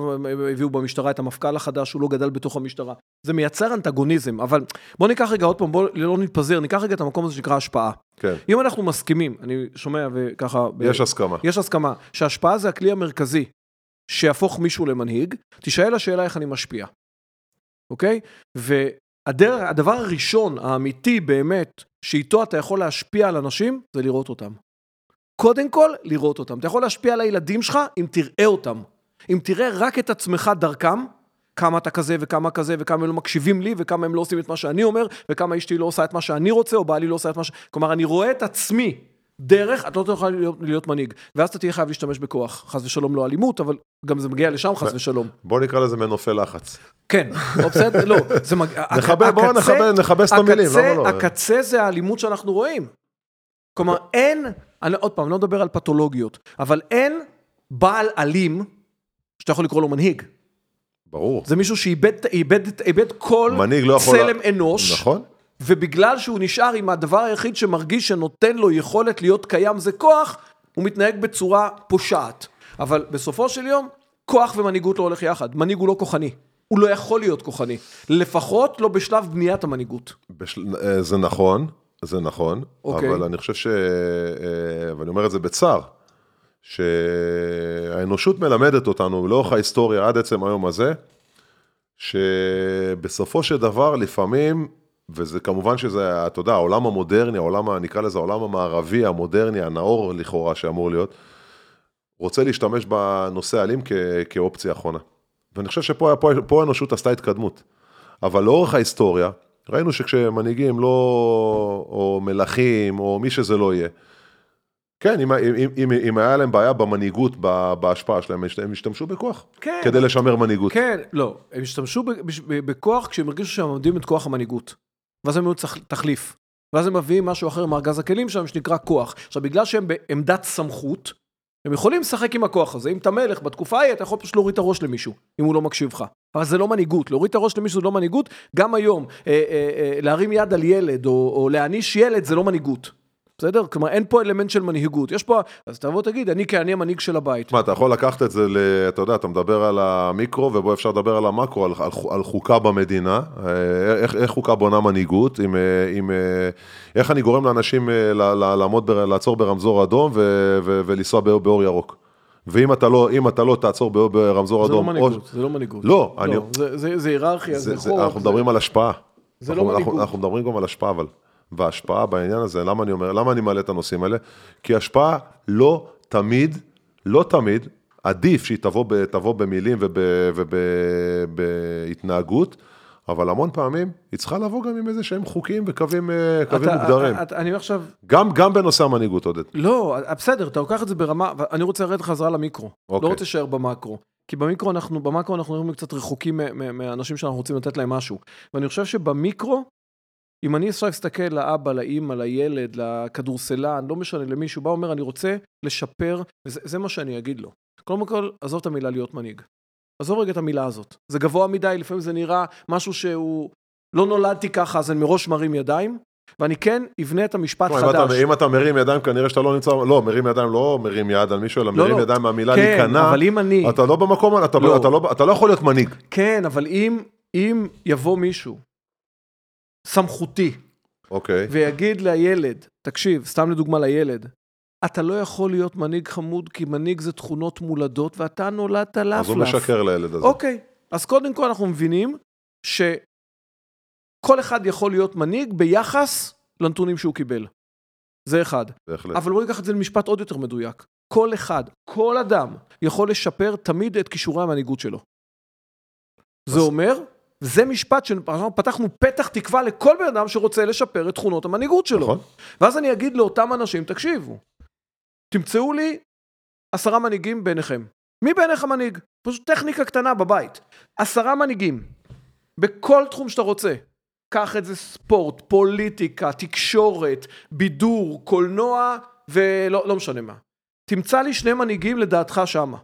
הביאו במשטרה את המפכ"ל החדש, הוא לא גדל בתוך המשטרה. זה מייצר אנטגוניזם, אבל בוא ניקח רגע עוד פעם, בוא לא נתפזר, ניקח רגע את המקום הזה שנקרא השפעה. כן, אם אנחנו מסכימים, אני שומע וככה... ב- יש הסכמה. יש הסכמה, שהשפעה זה הכלי המרכזי שיהפוך מישהו למנהיג, תישאל השאלה איך אני משפיע, אוקיי? והדבר הראשון, האמיתי באמת, שאיתו אתה יכול להשפיע על אנשים, זה לראות אותם. קודם כל, לראות אותם. אתה יכול להשפיע על הילדים שלך אם תראה אותם. אם תראה רק את עצמך דרכם, כמה אתה כזה וכמה כזה וכמה הם לא מקשיבים לי וכמה הם לא עושים את מה שאני אומר וכמה אשתי לא עושה את מה שאני רוצה או בעלי לא עושה את מה ש... כלומר, אני רואה את עצמי דרך, אתה לא תוכל להיות, להיות מנהיג. ואז אתה תהיה חייב להשתמש בכוח. חס ושלום לא אלימות, אבל גם זה מגיע לשם חס ושלום. בוא נקרא לזה מנופי לחץ. כן, לא בסדר, לא, זה מגיע... נכבד- בואו נכבס את המילים, למה לא? הקצה זה האלימות שאנחנו רואים. כלומר, אין, אני, עוד פעם, לא מדבר על פתולוגיות, אבל אין בעל אלים שאתה יכול לקרוא לו מנהיג. ברור. זה מישהו שאיבד איבד, איבד כל לא יכול... צלם אנוש. נכון. ובגלל שהוא נשאר עם הדבר היחיד שמרגיש שנותן לו יכולת להיות קיים זה כוח, הוא מתנהג בצורה פושעת. אבל בסופו של יום, כוח ומנהיגות לא הולך יחד. מנהיג הוא לא כוחני. הוא לא יכול להיות כוחני. לפחות לא בשלב בניית המנהיגות. בשל... אה, זה נכון, זה נכון, אוקיי. אבל אני חושב ש... אה, ואני אומר את זה בצער, שהאנושות מלמדת אותנו לאורך ההיסטוריה עד עצם היום הזה, שבסופו של דבר לפעמים, וזה כמובן שזה, אתה יודע, העולם המודרני, העולם, נקרא לזה העולם המערבי, המודרני, הנאור לכאורה שאמור להיות, רוצה להשתמש בנושא האלים כ- כאופציה אחרונה. ואני חושב שפה פה, פה האנושות עשתה התקדמות. אבל לאורך ההיסטוריה, ראינו שכשמנהיגים לא, או מלכים, או מי שזה לא יהיה, כן, אם, אם, אם, אם היה להם בעיה במנהיגות, בהשפעה שלהם, הם השתמשו בכוח. כן. כדי לשמר מנהיגות. כן, לא. הם השתמשו בכוח כשהם הרגישו שהם עומדים את כוח המנהיגות. ואז הם היו תחליף. ואז הם מביאים משהו אחר מארגז הכלים שלהם שנקרא כוח. עכשיו, בגלל שהם בעמדת סמכות, הם יכולים לשחק עם הכוח הזה. אם אתה מלך בתקופה ההיא, אתה יכול פשוט להוריד את הראש למישהו, אם הוא לא מקשיב לך. אבל זה לא מנהיגות. להוריד את הראש למישהו זה לא מנהיגות. גם היום, אה, אה, אה, להרים יד על ילד, או, או להעניש ילד, זה לא מנהיגות. בסדר? כלומר, אין פה אלמנט של מנהיגות. יש פה... אז תבוא תגיד, אני כי אני המנהיג של הבית. תשמע, אתה יכול לקחת את זה, ל, אתה יודע, אתה מדבר על המיקרו, ובו אפשר לדבר על המקרו, על, על, על חוקה במדינה, אה, איך, איך חוקה בונה מנהיגות, עם, אה, עם, אה, איך אני גורם לאנשים ל- ל- לעמוד, בר, לעצור ברמזור אדום ו, ו, ולנסוע באור, באור ירוק. ואם אתה לא, אם אתה לא תעצור ברמזור זה לא אדום, מנהיגות, זה לא מנהיגות. לא, אני- זה- זה זה היררכיה, זה, זה זה, חוק. אנחנו מדברים על השפעה. זה אנחנו, לא אנחנו, מנהיגות. אנחנו מדברים גם על השפעה, אבל. והשפעה בעניין הזה, למה אני אומר, למה אני מעלה את הנושאים האלה? כי השפעה לא תמיד, לא תמיד, עדיף שהיא תבוא, ב, תבוא במילים ובהתנהגות, אבל המון פעמים היא צריכה לבוא גם עם איזה שהם חוקים וקווים אה, אתה- מוגדרים. אתה- אני עכשיו, גם, גם בנושא המנהיגות, עודד. לא, בסדר, אתה לוקח את זה ברמה, אני רוצה לרדת חזרה למיקרו. לא אוקיי. רוצה להישאר במקרו. כי במיקרו אנחנו, במקרו אנחנו נראים קצת רחוקים מהאנשים שאנחנו רוצים לתת להם משהו. ואני חושב שבמיקרו, אם אני עכשיו אסתכל לאבא, לאימא, לילד, לכדורסלן, לא משנה, למישהו, בא ואומר, אני רוצה לשפר, וזה זה מה שאני אגיד לו. קודם כל, עזוב את המילה להיות מנהיג. עזוב רגע את המילה הזאת. זה גבוה מדי, לפעמים זה נראה משהו שהוא... לא נולדתי ככה, אז אני מראש מרים ידיים, ואני כן אבנה את המשפט תשמע, אם חדש. אתה, אם אתה מרים ידיים, כנראה שאתה לא נמצא, לא, מרים ידיים לא מרים יד על מישהו, אלא לא, מרים לא. ידיים מהמילה כן, להיכנע. אבל אם אני... אתה לא במקום, אתה, לא. אתה, לא, אתה לא יכול להיות מנהיג. כן, אבל אם, אם יבוא מישהו סמכותי אוקיי. ויגיד לילד, תקשיב, סתם לדוגמה לילד, אתה לא יכול להיות מנהיג חמוד כי מנהיג זה תכונות מולדות ואתה נולדת לאפלף. אז הוא משקר לילד הזה. אוקיי, אז קודם כל אנחנו מבינים שכל אחד יכול להיות מנהיג ביחס לנתונים שהוא קיבל. זה אחד. בהחלט. אבל בוא ניקח את זה למשפט עוד יותר מדויק. כל אחד, כל אדם, יכול לשפר תמיד את כישורי המנהיגות שלו. זה אומר, זה משפט שפתחנו פתח תקווה לכל בן אדם שרוצה לשפר את תכונות המנהיגות שלו. נכון. ואז אני אגיד לאותם אנשים, תקשיבו, תמצאו לי עשרה מנהיגים ביניכם. מי בעיניך מנהיג? פשוט טכניקה קטנה בבית. עשרה מנהיגים, בכל תחום שאתה רוצה. קח את זה ספורט, פוליטיקה, תקשורת, בידור, קולנוע, ולא לא משנה מה. תמצא לי שני מנהיגים לדעתך שמה.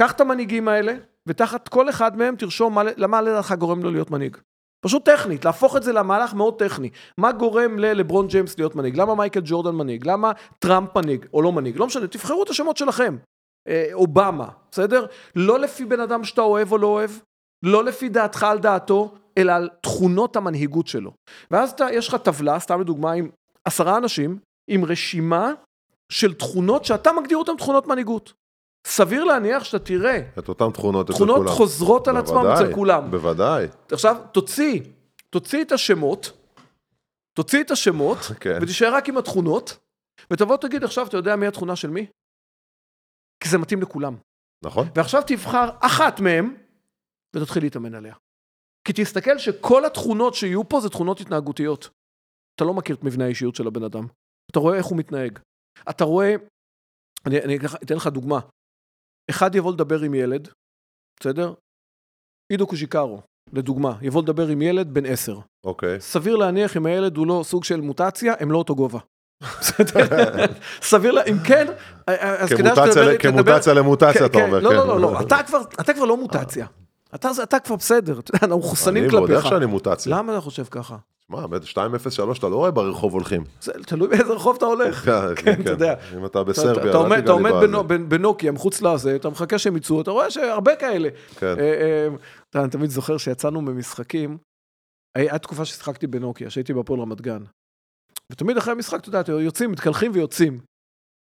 קח את המנהיגים האלה, ותחת כל אחד מהם תרשום מה, למה לדעתך גורם לו להיות מנהיג. פשוט טכנית, להפוך את זה למהלך מאוד טכני. מה גורם ללברון ג'יימס להיות מנהיג? למה מייקל ג'ורדן מנהיג? למה טראמפ מנהיג או לא מנהיג? לא משנה, תבחרו את השמות שלכם. אה, אובמה, בסדר? לא לפי בן אדם שאתה אוהב או לא אוהב, לא לפי דעתך על דעתו, אלא על תכונות המנהיגות שלו. ואז אתה, יש לך טבלה, סתם לדוגמה, עם עשרה אנשים, עם רשימה של תכונות שאתה מגדיר אותן תכונות מנהיגות. סביר להניח שאתה תראה את אותן תכונות אצל תכונות כולם. חוזרות על עצמם אצל כולם. בוודאי. עכשיו, תוציא, תוציא את השמות, תוציא את השמות, כן. ותישאר רק עם התכונות, ותבוא תגיד עכשיו, אתה יודע מי התכונה של מי? כי זה מתאים לכולם. נכון? ועכשיו תבחר אחת מהם, ותתחיל להתאמן עליה. כי תסתכל שכל התכונות שיהיו פה זה תכונות התנהגותיות. אתה לא מכיר את מבנה האישיות של הבן אדם. אתה רואה איך הוא מתנהג. אתה רואה, אני, אני אתן לך דוגמה. אחד יבוא לדבר עם ילד, בסדר? עידו קוז'יקרו, לדוגמה, יבוא לדבר עם ילד בן עשר. אוקיי. סביר להניח אם הילד הוא לא סוג של מוטציה, הם לא אותו גובה. סביר, לה- אם כן, אז כדאי שתדבר- כמוטציה למוטציה, אתה כן, אומר, לא, כן. לא, לא, לא, אתה כבר, אתה לא מוטציה. אתה, אתה כבר בסדר, אתה אנחנו מחוסנים אני מודה כלפיך. שאני מוטציה. למה אתה חושב ככה? שמע, ב- 203 אתה לא רואה ברחוב הולכים. זה תלוי באיזה רחוב אתה הולך. כן, אתה יודע. אם אתה בסרביה, אתה עומד- אל אתה עומד בנוקיה, מחוץ לזה, אתה מחכה שהם יצאו, אתה רואה שהרבה כאלה. כן. אה, אה, אני תמיד זוכר שיצאנו ממשחקים, היה תקופה ששיחקתי בנוקיה, שהייתי בהפועל רמת גן. ותמיד אחרי המשחק, אתה יודע, יוצאים, מתקלחים ויוצאים.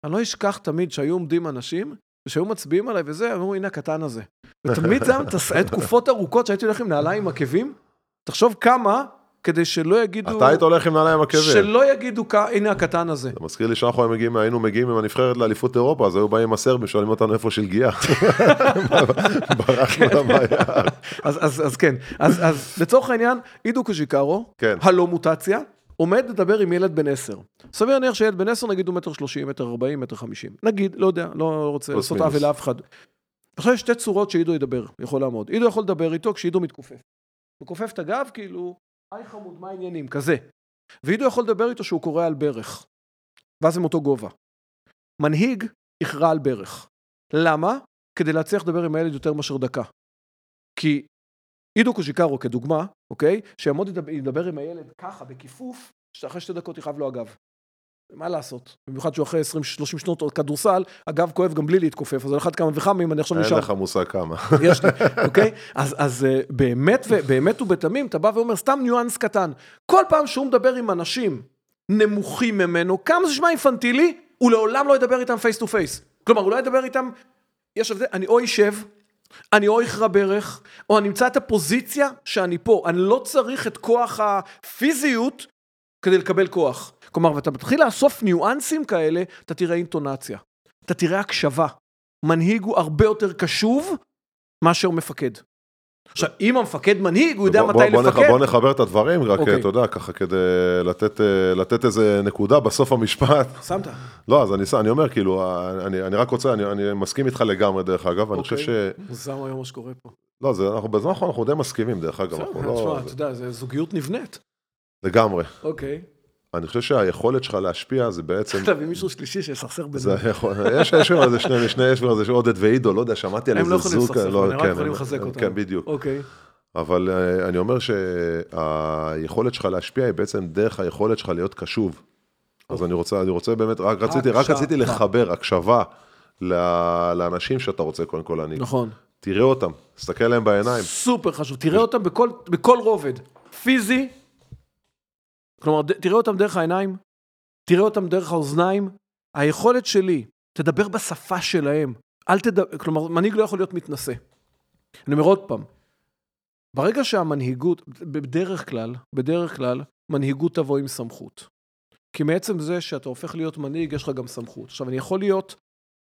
אני לא אשכח תמיד שהיו עומדים אנשים, ושהיו מצביעים עליי וזה, אמרו, הנה הקטן הזה. ותמיד זה היה תקופות ארוכות שהייתי הולך עם נעליים עקבים. תחשוב כמה, כדי שלא יגידו... אתה היית הולך עם נעליים עקבים. שלא יגידו, "כ- הנה הקטן הזה. זה מזכיר לי שאנחנו היינו מגיעים, עם הנבחרת לאליפות אירופה, אז היו באים עם הסרבים, שואלים אותנו איפה שלגיה. ברחנו לה מהיער. אז, אז, אז כן, אז, אז לצורך העניין, עידו קוז'יקרו, כן. הלא מוטציה, עומד לדבר עם ילד בן 10. סביר להניח שילד בן 10 נגיד הוא מטר 30, מטר 40, מטר 50. נגיד, לא יודע, לא רוצה לעשות. עוול לאף אחד. עכשיו יש שתי צורות שעידו ידבר, יכול לעמוד. עידו יכול לדבר איתו כשעידו מתכופף. הוא כופף את הגב כאילו, היי חמוד, מה העניינים? כזה. ועידו יכול לדבר איתו שהוא קורא על ברך. ואז הם אותו גובה. מנהיג יכרע על ברך. למה? כדי להצליח לדבר עם הילד יותר מאשר דקה. כי עידו קוז'יקרו כדוגמה, אוקיי? שיעמוד ידבר, עם הילד ככה, בכיפוף, שאחרי שתי דקות יכאב לו הגב. מה לעשות? במיוחד שהוא אחרי 20-30 שנות כדורסל, הגב כואב גם בלי להתכופף, אז על אחת כמה וכמה אם אני עכשיו אין נשאר. לך מושג כמה. יש לי, אוקיי? אז, אז אה, באמת, ובאמת ובתמים, אתה בא ואומר, סתם ניואנס קטן. כל פעם שהוא מדבר עם אנשים נמוכים ממנו, כמה זה נשמע אינפנטילי, הוא לעולם לא ידבר איתם face to face. כלומר, הוא לא ידבר איתם, יש הבדל, אני או אשב, אני או אכרע ברך, או אני אמצא את הפוזיציה שאני פה. אני לא צריך את כוח הפיזיות כדי לקבל כוח. כלומר, ואתה מתחיל לאסוף ניואנסים כאלה, אתה תראה אינטונציה. אתה תראה הקשבה. מנהיג הוא הרבה יותר קשוב מאשר מפקד. עכשיו, אם המפקד מנהיג, הוא יודע בוא- מתי בוא- לפקד. בוא נחבר את הדברים, רק אוקיי. אתה יודע, ככה כדי לתת, אה, לתת איזה נקודה בסוף המשפט. שמת. לא, אז אני, אני אומר, כאילו, אה, אני, אני רק רוצה, אני, אני מסכים איתך לגמרי, דרך אגב, אני חושב ש... אוקיי. מוזר היום מה שקורה פה. לא, זה, אנחנו בזמן האחרון אנחנו די מסכימים, דרך אגב, בסדר, לא... תשמע, אתה יודע, זה זוגיות נבנית. לגמרי. אוקיי. אני חושב שהיכולת שלך להשפיע זה בעצם... צריך להביא מישהו שלישי שיסכסך זה בינינו. יכול, יש, לנו איזה שני, שני, יש לנו איזה עודד ועידו, לא יודע, שמעתי על הם איזה לא זוג, יכולים לסכסך, לא, הם רק כן, יכולים הם- לחזק אותנו. כן, בדיוק. אוקיי. אבל אה, אני אומר שהיכולת שלך להשפיע היא בעצם דרך היכולת שלך להיות קשוב. אז אני רוצה, אני רוצה באמת, רק רציתי, רק. רציתי לחבר הקשבה לאנשים שאתה רוצה קודם כל להנהיג. נכון. תראה אותם, תסתכל להם בעיניים. סופר חשוב. תראה אותם בכל רובד. פיזי, כלומר, תראה אותם דרך העיניים, תראה אותם דרך האוזניים. היכולת שלי, תדבר בשפה שלהם. אל תדבר, כלומר, מנהיג לא יכול להיות מתנשא. אני אומר עוד פעם, ברגע שהמנהיגות, בדרך כלל, בדרך כלל, מנהיגות תבוא עם סמכות. כי מעצם זה שאתה הופך להיות מנהיג, יש לך גם סמכות. עכשיו, אני יכול להיות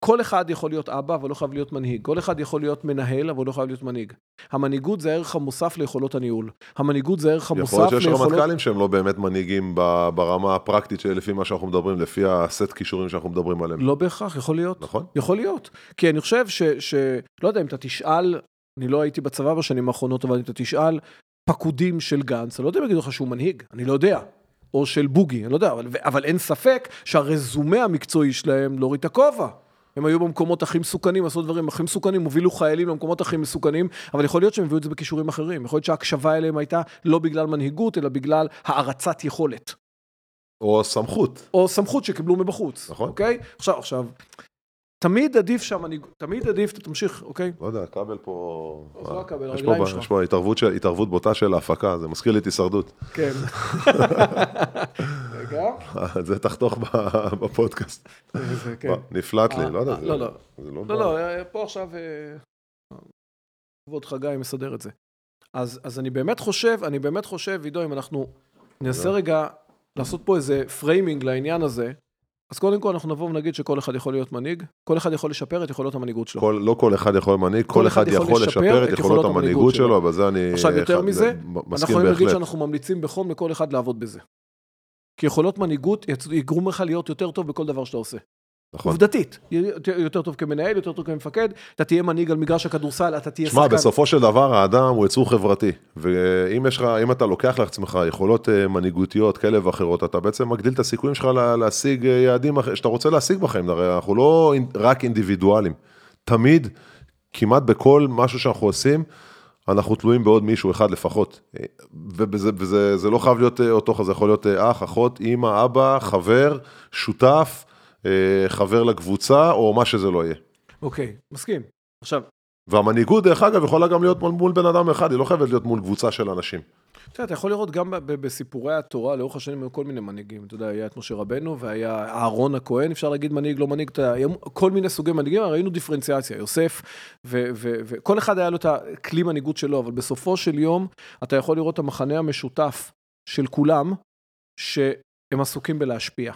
כל אחד יכול להיות אבא, אבל לא חייב להיות מנהיג. כל אחד יכול להיות מנהל, אבל לא חייב להיות מנהיג. המנהיגות זה הערך המוסף ליכולות הניהול. המנהיגות זה הערך המוסף יכול להיות שיש ליכולות... רמטכ"לים שהם לא באמת מנהיגים ברמה הפרקטית לפי מה שאנחנו מדברים, לפי הסט כישורים שאנחנו מדברים עליהם. לא בהכרח, יכול להיות. נכון? יכול להיות. כי אני חושב ש... ש... לא יודע, אם אתה תשאל, אני לא הייתי בצבא בשנים האחרונות, אבל אם אתה תשאל פקודים של גנץ, אני לא יודע אם יגידו לך שהוא מנהיג, אני לא יודע. או של בוגי, אני לא יודע, אבל, אבל אין ספק שהרזומה המקצועי שלהם להוריד את הכובע. הם היו במקומות הכי מסוכנים, עשו דברים הכי מסוכנים, הובילו חיילים למקומות הכי מסוכנים, אבל יכול להיות שהם הביאו את זה בכישורים אחרים. יכול להיות שההקשבה אליהם הייתה לא בגלל מנהיגות, אלא בגלל הערצת יכולת. או סמכות. או סמכות שקיבלו מבחוץ. נכון. אוקיי? עכשיו, עכשיו, תמיד עדיף שהמנהיג... תמיד עדיף, תמשיך, אוקיי? לא יודע, הכבל פה... זה לא הכבל, הרגליים שלך. יש פה התערבות של- התערבות בוטה של ההפקה, זה מזכיר לי את הישרדות. כן. רגע. זה תחתוך בפודקאסט. כן. נפלט לי, אה, לא יודע. אה, לא, לא. לא... לא, לא, אה, פה עכשיו... כבוד חגי מסדר את זה. אז, אני באמת חושב, אני באמת חושב, עידו, אם אנחנו ננסה רגע לעשות פה איזה framing לעניין הזה, אז קודם כל אנחנו נבוא ונגיד שכל אחד יכול להיות מנהיג, כל אחד יכול לשפר את יכולות המנהיגות שלו. כל, לא כל אחד יכול מנהיג, כל אחד יכול לשפר את יכולות המנהיגות שלו, אבל זה אני... עכשיו, יותר אחד- מזה, אנחנו יכולים להגיד. שאנחנו ממליצים בחום לכל אחד לעבוד בזה. כי יכולות מנהיגות יגרום לך להיות יותר טוב בכל דבר שאתה עושה. נכון. עובדתית, יותר- טוב כמנהל, יותר טוב כמפקד, אתה תהיה מנהיג על מגרש הכדורסל, אתה תהיה שמע, בסופו של דבר האדם הוא יצור חברתי, ואם יש לך, אם אתה לוקח לעצמך יכולות אה, מנהיגותיות כאלה ואחרות, אתה בעצם מגדיל את הסיכויים שלך לה- להשיג אה, יעדים שאתה רוצה להשיג בחיים, הרי אנחנו לא רק אינדיבידואלים, תמיד, כמעט בכל משהו שאנחנו עושים, אנחנו תלויים בעוד מישהו אחד לפחות, אה, וזה, וזה זה לא חייב להיות אה, אותו, זה יכול להיות אה, אח, אחות, אימא, אבא, חבר, שותף, חבר לקבוצה, או מה שזה לא יהיה. אוקיי, מסכים. עכשיו, והמנהיגות, דרך אגב, יכולה גם להיות מול, מול בן אדם אחד, היא לא חייבת להיות מול קבוצה של אנשים. אתה יודע, אתה יכול לראות גם בסיפורי התורה, לאורך השנים היו כל מיני מנהיגים. אתה יודע, היה את משה רבנו, והיה אהרון הכהן, אפשר להגיד מנהיג, לא מנהיג, אתה יודע, כל מיני סוגי מנהיגים, ראינו דיפרנציאציה, יוסף, וכל אחד היה לו את הכלי מנהיגות שלו, אבל בסופו של יום, אתה יכול לראות את המחנה המשותף של כולם, שהם עסוקים בלהשפיע.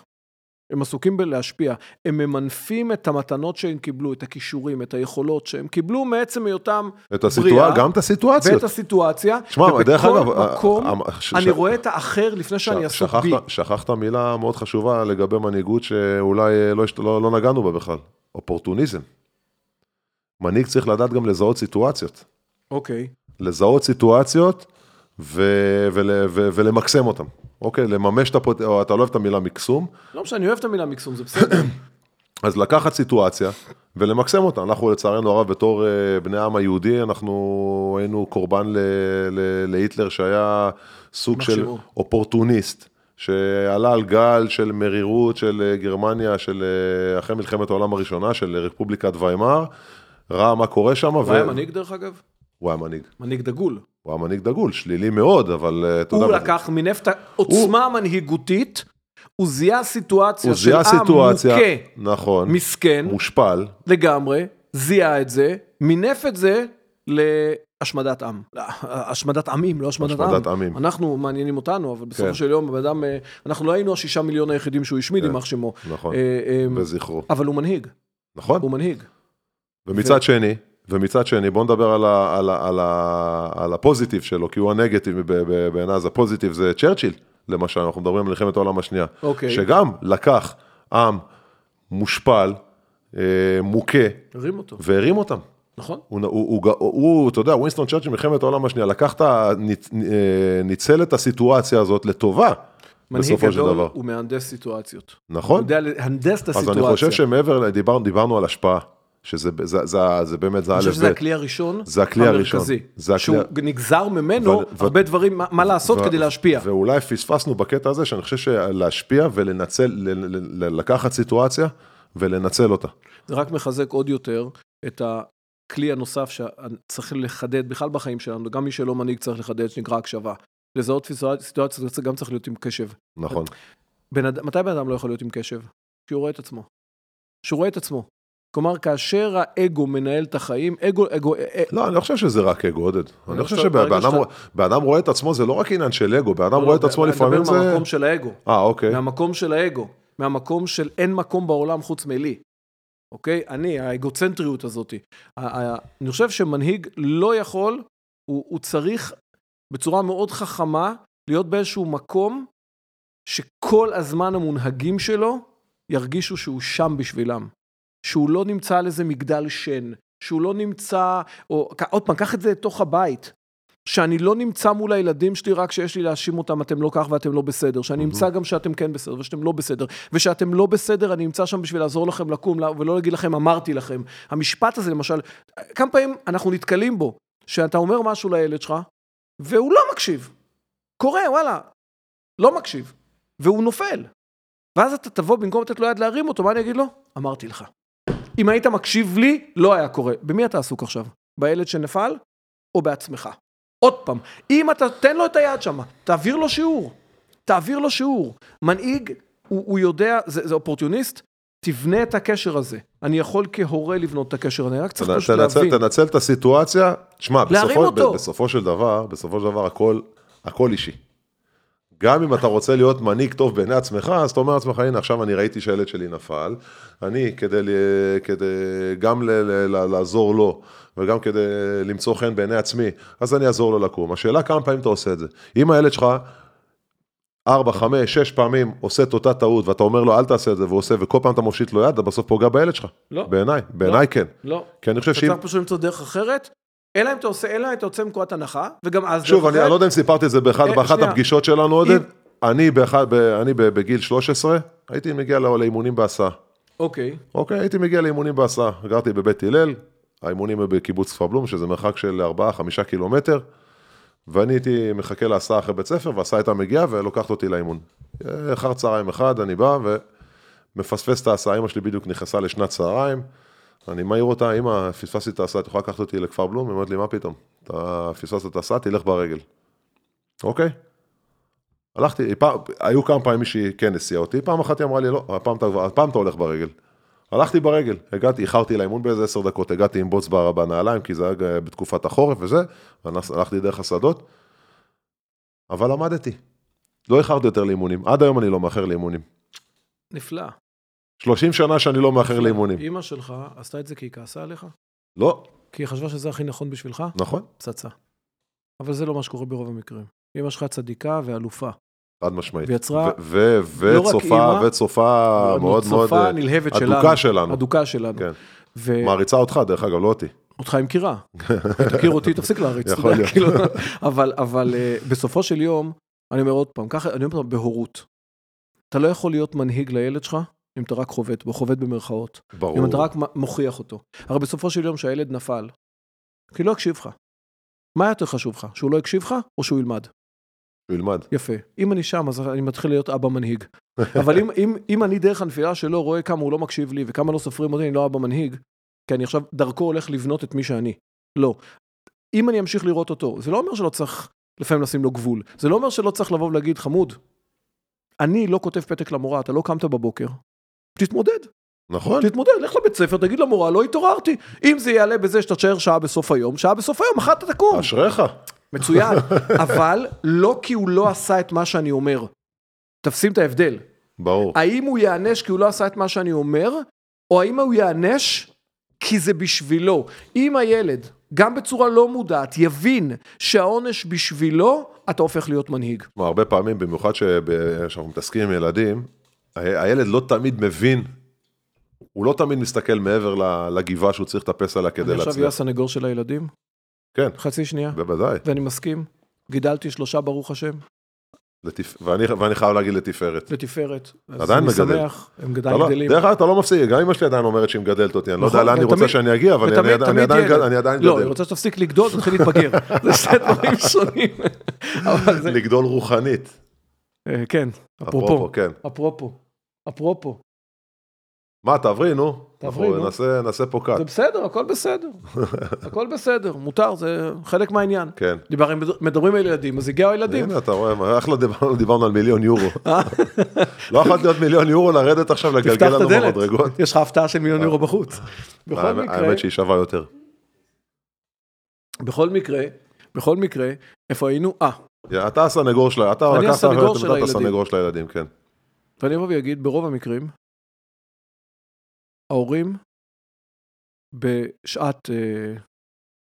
הם עסוקים בלהשפיע, הם ממנפים את המתנות שהם קיבלו, את הכישורים, את היכולות שהם קיבלו מעצם היותם את הסיטואציה, גם את הסיטואציות. ואת הסיטואציה, שמע, דרך אגב, מקום אה, אה, ש- אני ש- רואה את האחר לפני שאני ש- עסוק בי. שכחת- מילה מאוד חשובה לגבי מנהיגות שאולי אה, לא, לא, לא נגענו בה בכלל, אופורטוניזם. מנהיג צריך לדעת גם לזהות סיטואציות. אוקיי. לזהות סיטואציות ו, ול, ו, ולמקסם אותן. אוקיי, לממש את הפוט... או אתה לא אוהב את המילה מקסום, לא משנה, אני אוהב את המילה מקסום, זה בסדר. אז לקחת סיטואציה ולמקסם אותה. אנחנו לצערנו הרב בתור אה, בני העם היהודי, אנחנו היינו קורבן ל, ל, להיטלר שהיה סוג של. אופורטוניסט, שעלה על גל של מרירות של אה, גרמניה, של אה, אחרי מלחמת העולם הראשונה, של רפובליקת ויימאר, ראה מה קורה שם. הוא היה מנהיג דרך אגב? הוא היה מנהיג. מנהיג דגול. הוא היה מנהיג דגול, שלילי מאוד, אבל אה, אתה יודע... הוא לקח מנפט העוצמה המנהיגותית, הוא זיהה סיטואציה הוא של זיהה עם סיטואציה, מוכה, נכון, מסכן, מושפל, לגמרי, זיהה את זה, מינף את זה להשמדת עם. השמדת עמים, לא השמדת עם. השמדת עמים. אנחנו, מעניינים אותנו, אבל בסופו כן. של יום, אדם, אה, אנחנו לא היינו השישה מיליון היחידים שהוא השמיד, כן. יימח שמו. נכון, אה, וזכרו. אבל הוא מנהיג, נכון? הוא מנהיג. ומצד שני, ומצד שני, בוא נדבר על, ה, על, ה, על, ה, על הפוזיטיב שלו, כי הוא הנגטיב בעיניי, אז הפוזיטיב זה צ'רצ'יל, למשל, אנחנו מדברים על מלחמת העולם השנייה. אוקיי. שגם לקח עם מושפל, אה, מוכה, הרים אותו, והרים אותם. נכון? הוא, הוא, הוא, הוא, הוא, אתה יודע, ווינסטון צ'רצ'יל מלחמת העולם השנייה, לקח את ה... אה, ניצל את הסיטואציה הזאת לטובה, מנהיג בסופו של גדול. הוא מהנדס סיטואציות. הוא נכון? יודע להנדס את אז הסיטואציה. אני חושב שמעבר, דיבר, דיברנו על השפעה, שזה זה, זה, זה באמת, זה אני א' חושב שזה. הכלי הראשון, זה הכלי הראשון. המרכזי, זה הכלי- שהוא נגזר ממנו ו- ו- הרבה דברים, מה- מה לעשות ו- כדי להשפיע. ואולי פספסנו בקטע הזה, שאני חושב שלהשפיע ולנצל, ל- ל- ל- לקחת סיטואציה ולנצל אותה. זה רק מחזק עוד יותר את הכלי הנוסף שצריך לחדד בכלל בחיים שלנו, גם מי שלא מנהיג צריך לחדד, שנקרא הקשבה. לזהות סיטואציה זה גם צריך להיות עם קשב. נכון. אד... מתי בן אדם לא יכול להיות עם קשב? כשהוא רואה את עצמו. כשהוא רואה את עצמו. כלומר, כאשר האגו מנהל את החיים, אגו, אגו, אה, אה, לא, אני לא חושב שזה רק אגו, עודד. אני לא חושב חושב- ברגע שבן אדם שאתה- בן אדם רואה את עצמו, זה לא רק עניין של אגו, בן אדם לא, רואה את עצמו אני לפעמים מדבר זה... מהמקום של האגו. אה, אוקיי. מהמקום של האגו. מהמקום של אין מקום בעולם חוץ מלי. אוקיי? אני, האגוצנטריות הזאת. אני חושב שמנהיג לא יכול, הוא, הוא צריך בצורה מאוד חכמה להיות באיזשהו מקום שכל הזמן המונהגים שלו ירגישו שהוא שם בשבילם. שהוא לא נמצא על איזה מגדל שן, שהוא לא נמצא, או עוד פעם, קח את זה לתוך הבית. שאני לא נמצא מול הילדים שלי רק כשיש לי להאשים אותם, אתם לא כך ואתם לא בסדר, שאני אמצא גם שאתם כן בסדר ושאתם לא בסדר, ושאתם לא בסדר, אני נמצא שם בשביל לעזור לכם לקום ולא להגיד לכם אמרתי לכם. המשפט הזה למשל, כמה פעמים אנחנו נתקלים בו, שאתה אומר משהו לילד שלך, והוא לא מקשיב. קורה, וואלה, לא מקשיב, והוא נופל. ואז אתה תבוא, במקום לתת לו יד להרים אותו, מה אני אגיד לו? אמרתי לך. אם היית מקשיב לי, לא היה קורה. במי אתה עסוק עכשיו? בילד שנפל, או בעצמך? עוד פעם, אם אתה, תן לו את היד שם, תעביר לו שיעור. תעביר לו שיעור. מנהיג, הוא, הוא יודע, זה, זה אופורטוניסט, תבנה את הקשר הזה. אני יכול כהורה לבנות את הקשר אני רק צריך תנ- פשוט תנצל, להבין. תנצל את הסיטואציה, להרים בסופו, בסופו של דבר, בסופו של דבר הכל, הכל אישי. גם אם אתה רוצה להיות מנהיג טוב בעיני עצמך, אז אתה אומר לעצמך, הנה עכשיו אני ראיתי שהילד שלי נפל, אני כדי, כדי גם ל, ל, ל, לעזור לו, וגם כדי למצוא חן בעיני עצמי, אז אני אעזור לו לקום. השאלה כמה פעמים אתה עושה את זה. אם הילד שלך ארבע, חמש, שש פעמים עושה את אותה טעות, ואתה אומר לו אל תעשה את זה, והוא עושה, וכל פעם אתה מושיט לו יד, אתה בסוף פוגע בילד שלך. לא. בעיניי, בעיניי כן. לא. כי אני חושב אתה שאם... צריך פשוט למצוא דרך אחרת, אלא אם אתה עושה, אלא אתה יוצא מנקודת הנחה, וגם אז שוב, אני לא יודע אם סיפרתי את זה אה, באחת. הפגישות שלנו, עודד. אני, באחד, ב, אני ב- בגיל 13, הייתי מגיע לא- לאימונים בהסעה. אוקיי. אוקיי, הייתי מגיע לאימונים בהסעה. גרתי בבית הלל, האימונים היו בקיבוץ כפר בלום, שזה מרחק של 4-5 קילומטר, ואני הייתי מחכה להסעה אחרי בית ספר, וההסעה הייתה מגיעה ולוקחת אותי לאימון. אחר צהריים אחד, אני בא ומפספס את ההסעה, אמא שלי בדיוק נכנסה לשנת צהריים, אני מעיר אותה, אמא, פספסתי את ההסעה, את יכולה לקחת אותי לכפר בלום? היא אומרת לי, מה פתאום? אתה פספסת את ההסעה, תלך ברגל. אוקיי? הלכתי, פעם, היו כמה פעמים שהיא כן הסיעה אותי, פעם אחת היא אמרה לי, לא, הפעם אתה, הפעם אתה הולך ברגל. הלכתי ברגל, הגעתי, איחרתי לאימון באיזה עשר דקות, הגעתי עם בוץ בנעליים, כי זה היה בתקופת החורף וזה, הלכתי דרך השדות, אבל למדתי. לא איחרתי יותר לאימונים, עד היום אני לא מאחר לאימונים. נפלא. 30 שנה שאני לא מאחר לאימונים. אימא שלך עשתה את זה כי היא כעסה עליך? לא, כי היא חשבה שזה הכי נכון בשבילך? נכון, פצצה. אבל זה לא מה שקורה ברוב המקרים. אמא שלך צדיקה ואלופה. חד משמעית. ויצרה- לא וצופה, אימא, וצופה מאוד מאוד, צופה אה, נלהבת שלנו. אדוקה שלנו. אדוקה שלנו. כן. מעריצה אותך, דרך אגב, לא אותי. היא מכירה. תכיר אותי, תפסיק להריץ. יכול להיות. כאילו, אבל, אבל אה, בסופו של יום, אני אומר עוד פעם, ככה, אני אומר בהורות. אתה לא יכול להיות מנהיג לילד שלך אם אתה רק חובט בו, חובט במרכאות. ברור. אם אתה רק מוכיח אותו. הרי בסופו של יום שהילד נפל, כי לא הקשיב לך. מה יותר חשוב לך? שהוא לא הקשיב לך או שהוא ילמד? הוא ילמד. יפה. אם אני שם, אז אני מתחיל להיות אבא מנהיג. אבל אם, אם, אם אני דרך הנפילה שלו רואה כמה הוא לא מקשיב לי וכמה לא סופרים אותי, אני לא אבא מנהיג, כי אני עכשיו דרכו הולך לבנות את מי שאני. לא. אם אני אמשיך לראות אותו, זה לא אומר שלא צריך לפעמים לשים לו גבול. זה לא אומר שלא צריך לבוא ולהגיד, חמוד, אני לא כותב פתק למורה, אתה לא קמת בבוקר. תתמודד. נכון? תתמודד, לך לבית ספר, תגיד למורה, לא התעוררתי. אם זה יעלה בזה שאתה תשאר שעה בסוף היום, שעה בסוף היום, מחר אתה תקום. אשריך. מצוין. אבל לא כי הוא לא עשה את מה שאני אומר. תפסים את ההבדל. ברור. האם הוא ייענש כי הוא לא עשה את מה שאני אומר, או האם הוא ייענש כי זה בשבילו. אם הילד, גם בצורה לא מודעת, יבין שהעונש בשבילו, אתה הופך להיות מנהיג. הרבה פעמים, במיוחד כשאנחנו מתעסקים עם ילדים, הילד לא תמיד מבין, הוא לא תמיד מסתכל מעבר לגבעה שהוא צריך לטפס עליה כדי אני עכשיו אהיה להצליח. הסנגור של הילדים? כן, חצי שנייה. בוודאי. ואני מסכים. גידלתי שלושה, ברוך השם, לתפ... ואני, ואני חייב להגיד לתפארת. לתפארת. אז עדיין אני מגדל. שמח, הם עדיין לא, גדלים. דרך אגב, אתה לא מפסיק, גם אמא שלי עדיין אומרת שהיא מגדלת אותי, אני לא יודע נכון, לאן היא רוצה שאני אגיע, אבל אני, ותמיד- אני, אני, תמיד עדיין, ילד. אני עדיין לא, גדל. אני רוצה שתפסיק לגדול, תתחיל להתבגר. זה שני דברים שונים. לגדול רוחנית. אה, כן, אפרופו, אפרופו. כן. אפרופו. אפרופו. מה, תעברי, נו. תעברי, נו. נעשה, נעשה פה קאט. זה בסדר, הכל בסדר. הכל בסדר, מותר, זה חלק מהעניין. כן. דיבר- מדברים על ילדים, אז הגיעו הילדים. הנה, אתה רואה, לא דיברנו, דיברנו על מיליון יורו. אה? לא יכולת להיות מיליון יורו, לרדת עכשיו, לגלגל לנו במדרגות. יש לך הפתעה של מיליון יורו בחוץ. בכל מקרה, האמת שהיא שווה יותר. בכל מקרה, בכל מקרה, איפה היינו? אה, אתה הסנגור אתה לקחת את של עמדת. הסנגור של הילדים, כן. ואני אבוא ואגיד, ברוב המקרים, ההורים בשעת אה,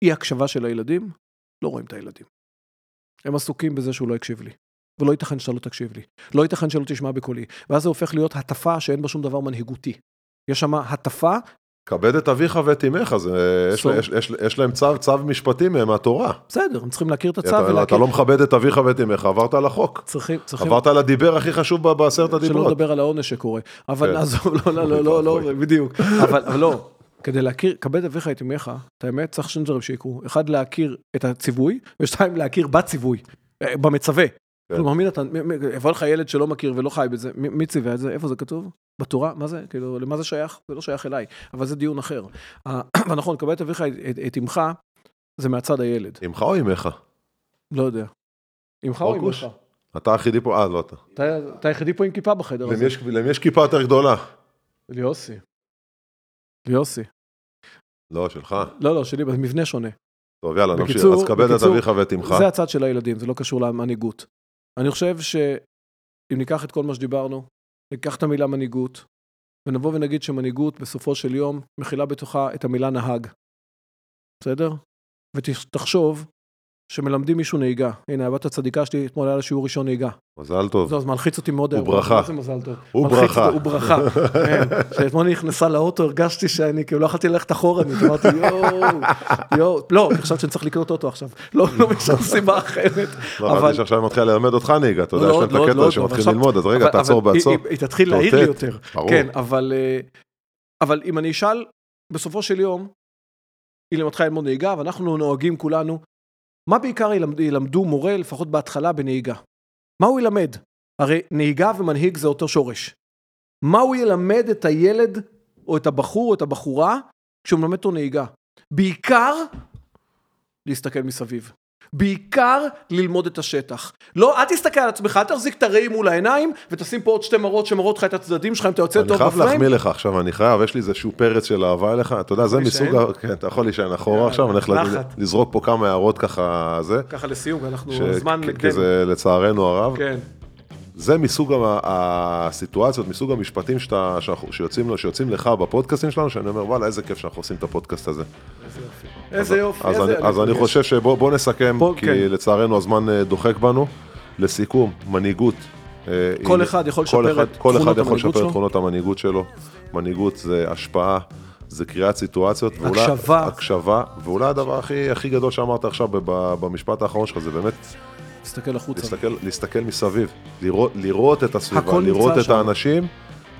אי הקשבה של הילדים, לא רואים את הילדים. הם עסוקים בזה שהוא לא הקשיב לי. ולא ייתכן שאתה לא תקשיב לי. לא ייתכן שלא תשמע בקולי. ואז זה הופך להיות הטפה שאין בה שום דבר מנהיגותי. יש שם הטפה, כבד את אביך ואת אמך, יש-. יש- יש- יש להם צו צו משפטי מהתורה. בסדר, הם צריכים להכיר את הצו אתה. לא מכבד את אביך ואת אמך, עברת על החוק. צריכים, צריכים... עברת על הדיבר הכי חשוב בעשרת שלא הדיברות. לדבר על העונש שקורה. אבל כן. נעזוב, לא, לא, לא, לא, לא, בדיוק. אבל אבל לא, כדי להכיר, כבד אביך את אמך, את האמת, צריך שני דברים שיקרו. אחד, להכיר את הציווי, ושתיים, להכיר בציווי, אה, במצווה. כן. כלומר, מי נתן, יבוא לך ילד שלא מכיר ולא חי בזה, מי ציווה את זה? איפה זה כתוב? בתורה? מה זה? כאילו, למה זה שייך? זה לא שייך אליי, אבל זה דיון אחר. ונכון, כבד את אביך את- אמך, זה מהצד הילד. אמך או אמך? לא יודע. אמך או? אמך? אתה היחידי פה, אה, לא אתה. אתה היחידי פה עם כיפה בחדר הזה. למי יש כיפה יותר גדולה? ליוסי. ליוסי. לא, שלך. לא, לא, שלי במבנה שונה. טוב, יאללה, נמשיך. אז כבד את אביך ואת אמך. זה הצד של הילדים, זה לא קשור למנהיגות. אני חושב שאם ניקח את כל מה שדיברנו, ניקח את המילה מנהיגות, ונבוא ונגיד שמנהיגות בסופו של יום מכילה בתוכה את המילה נהג. בסדר? ותחשוב שמלמדים מישהו נהיגה. הנה, הבת הצדיקה שלי, אתמול היה לה שיעור ראשון נהיגה. מזל טוב. זהו, אז מלחיץ אותי מאוד. הוא. ברכה. מה זה מזל טוב? הוא ברכה. הוא ברכה. כן. כשאתמול היא נכנסה לאוטו, הרגשתי שאני, כאילו, לא יכולתי ללכת אחורנית. אמרתי, יואו, יואו. לא, אני חשבתי שאני צריך לקנות אוטו עכשיו. לא, לא משום סיבה אחרת. לא, חשבתי שעכשיו אני מתחיל ללמד אותך נהיגה, אתה יודע, יש להם את הקטע הזה שמתחיל ללמוד, אז רגע, תעצור בעצור. היא- תתחיל להעיר לי. יותר. כן, אה, אבל אם אני אשאל, בסופו של יום, היא למדך ללמוד נהיגה, ואנחנו נוהגים כולנו, מה בעיקר ילמד, ילמדו מורה, לפחות בהתחלה, בנהיגה? מה הוא ילמד? הרי נהיגה ומנהיג זה אותו שורש. מה הוא ילמד את הילד, או את הבחור, או את הבחורה, כשהוא מלמד אותו נהיגה? בעיקר, להסתכל מסביב. בעיקר ללמוד את השטח. לא, אל תסתכל על עצמך, אל תחזיק את הראי מול העיניים, ותשים פה עוד שתי מראות שמראות לך את הצדדים שלך אם אתה יוצא אני טוב חייב בפריים. להחמיא לך עכשיו, אני חייב, יש לי איזשהו פרץ של אהבה אליך, אתה יודע, זה? מסוג, כן, אתה יכול להישען אחורה עכשיו, אני הולך. לזרוק פה כמה הערות ככה, זה, ככה לסיום, אנחנו, ש- הזמן כי-. זה לצערנו הרב, כן. זה מסוג הסיטואציות, מסוג המשפטים שאתה, שאנחנו- שיוצאים שיוצאים לך בפודקאסטים שלנו, שאני אומר, וואלה, איזה כיף שאנחנו עושים את הפודקאסט הזה. איזה יופי, אז איזה... אני- אז אני. חושב שבוא בוא נסכם, בוא, כי כן. לצערנו הזמן אה, דוחק בנו. לסיכום, מנהיגות. אה, כל היא- אחד יכול לשפר את כל אחד יכול לשפר. את תכונות המנהיגות שלו. מנהיגות זה השפעה, זה קריאת סיטואציות. ואולי- הקשבה. הקשבה, ואולי הדבר הכי הכי גדול שאמרת עכשיו במשפט האחרון שלך, זה באמת תסתכל החוצה. להסתכל, להסתכל מסביב, לראות, לראות את הסביבה, לראות את שם. האנשים,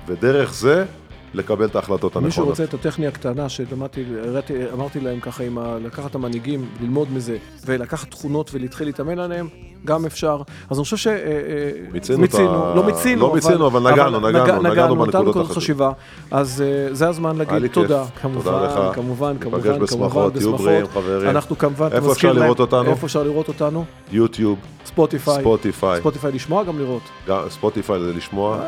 ודרך זה לקבל את ההחלטות מישהו הנכונות. רוצה את הטכניה הקטנה שלמדתי, אמרתי להם ככה, עם ה, לקחת את המנהיגים, ללמוד מזה, ולקחת תכונות ולהתחיל להתאמן עליהם, גם אפשר. אז אני חושב ש... אה, אה, מיצינו את ה- לא מיצינו, לא מיצינו, אבל נגענו, נגענו, נגע- נגענו נגענו, בנקודות החשובות. חשיבה. אז אה, זה הזמן להגיד תודה. כמובן, תודה לך. כמובן, כמובן, בשמחות, כמובן, תהיו. בריאים, חברים. אנחנו כמובן, איפה אפשר לראות אותנו? איפה אפשר לראות אותנו? יוטיוב, ספוטיפיי. ספוטיפיי, ספוטיפיי לשמוע, גם לראות. ספוטיפיי זה לשמוע.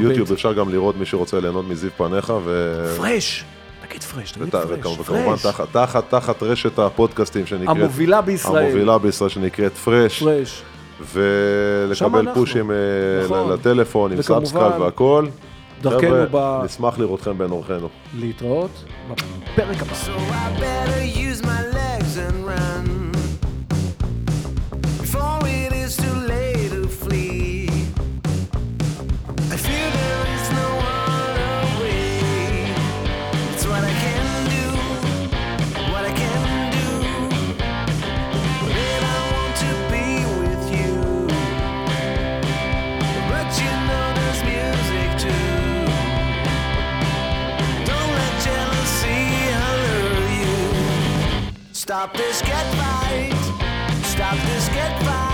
ויוטיוב אפשר גם לראות מי שרוצה ליהנות מזיו פניך, ו... פרש. תגיד פרש, תגיד ות- פרש. וכמובן. תחת- תחת תחת רשת הפודקאסטים שנקראת, המובילה בישראל. המובילה בישראל שנקראת פרש, פרש. ולקבל. פושים אה, נכון. לטלפון עם subscribe והכל. דרכנו ב- נשמח לראותכם בין אורחינו. להתראות בפרק הבא. So Stop this, get right. Stop this, get right.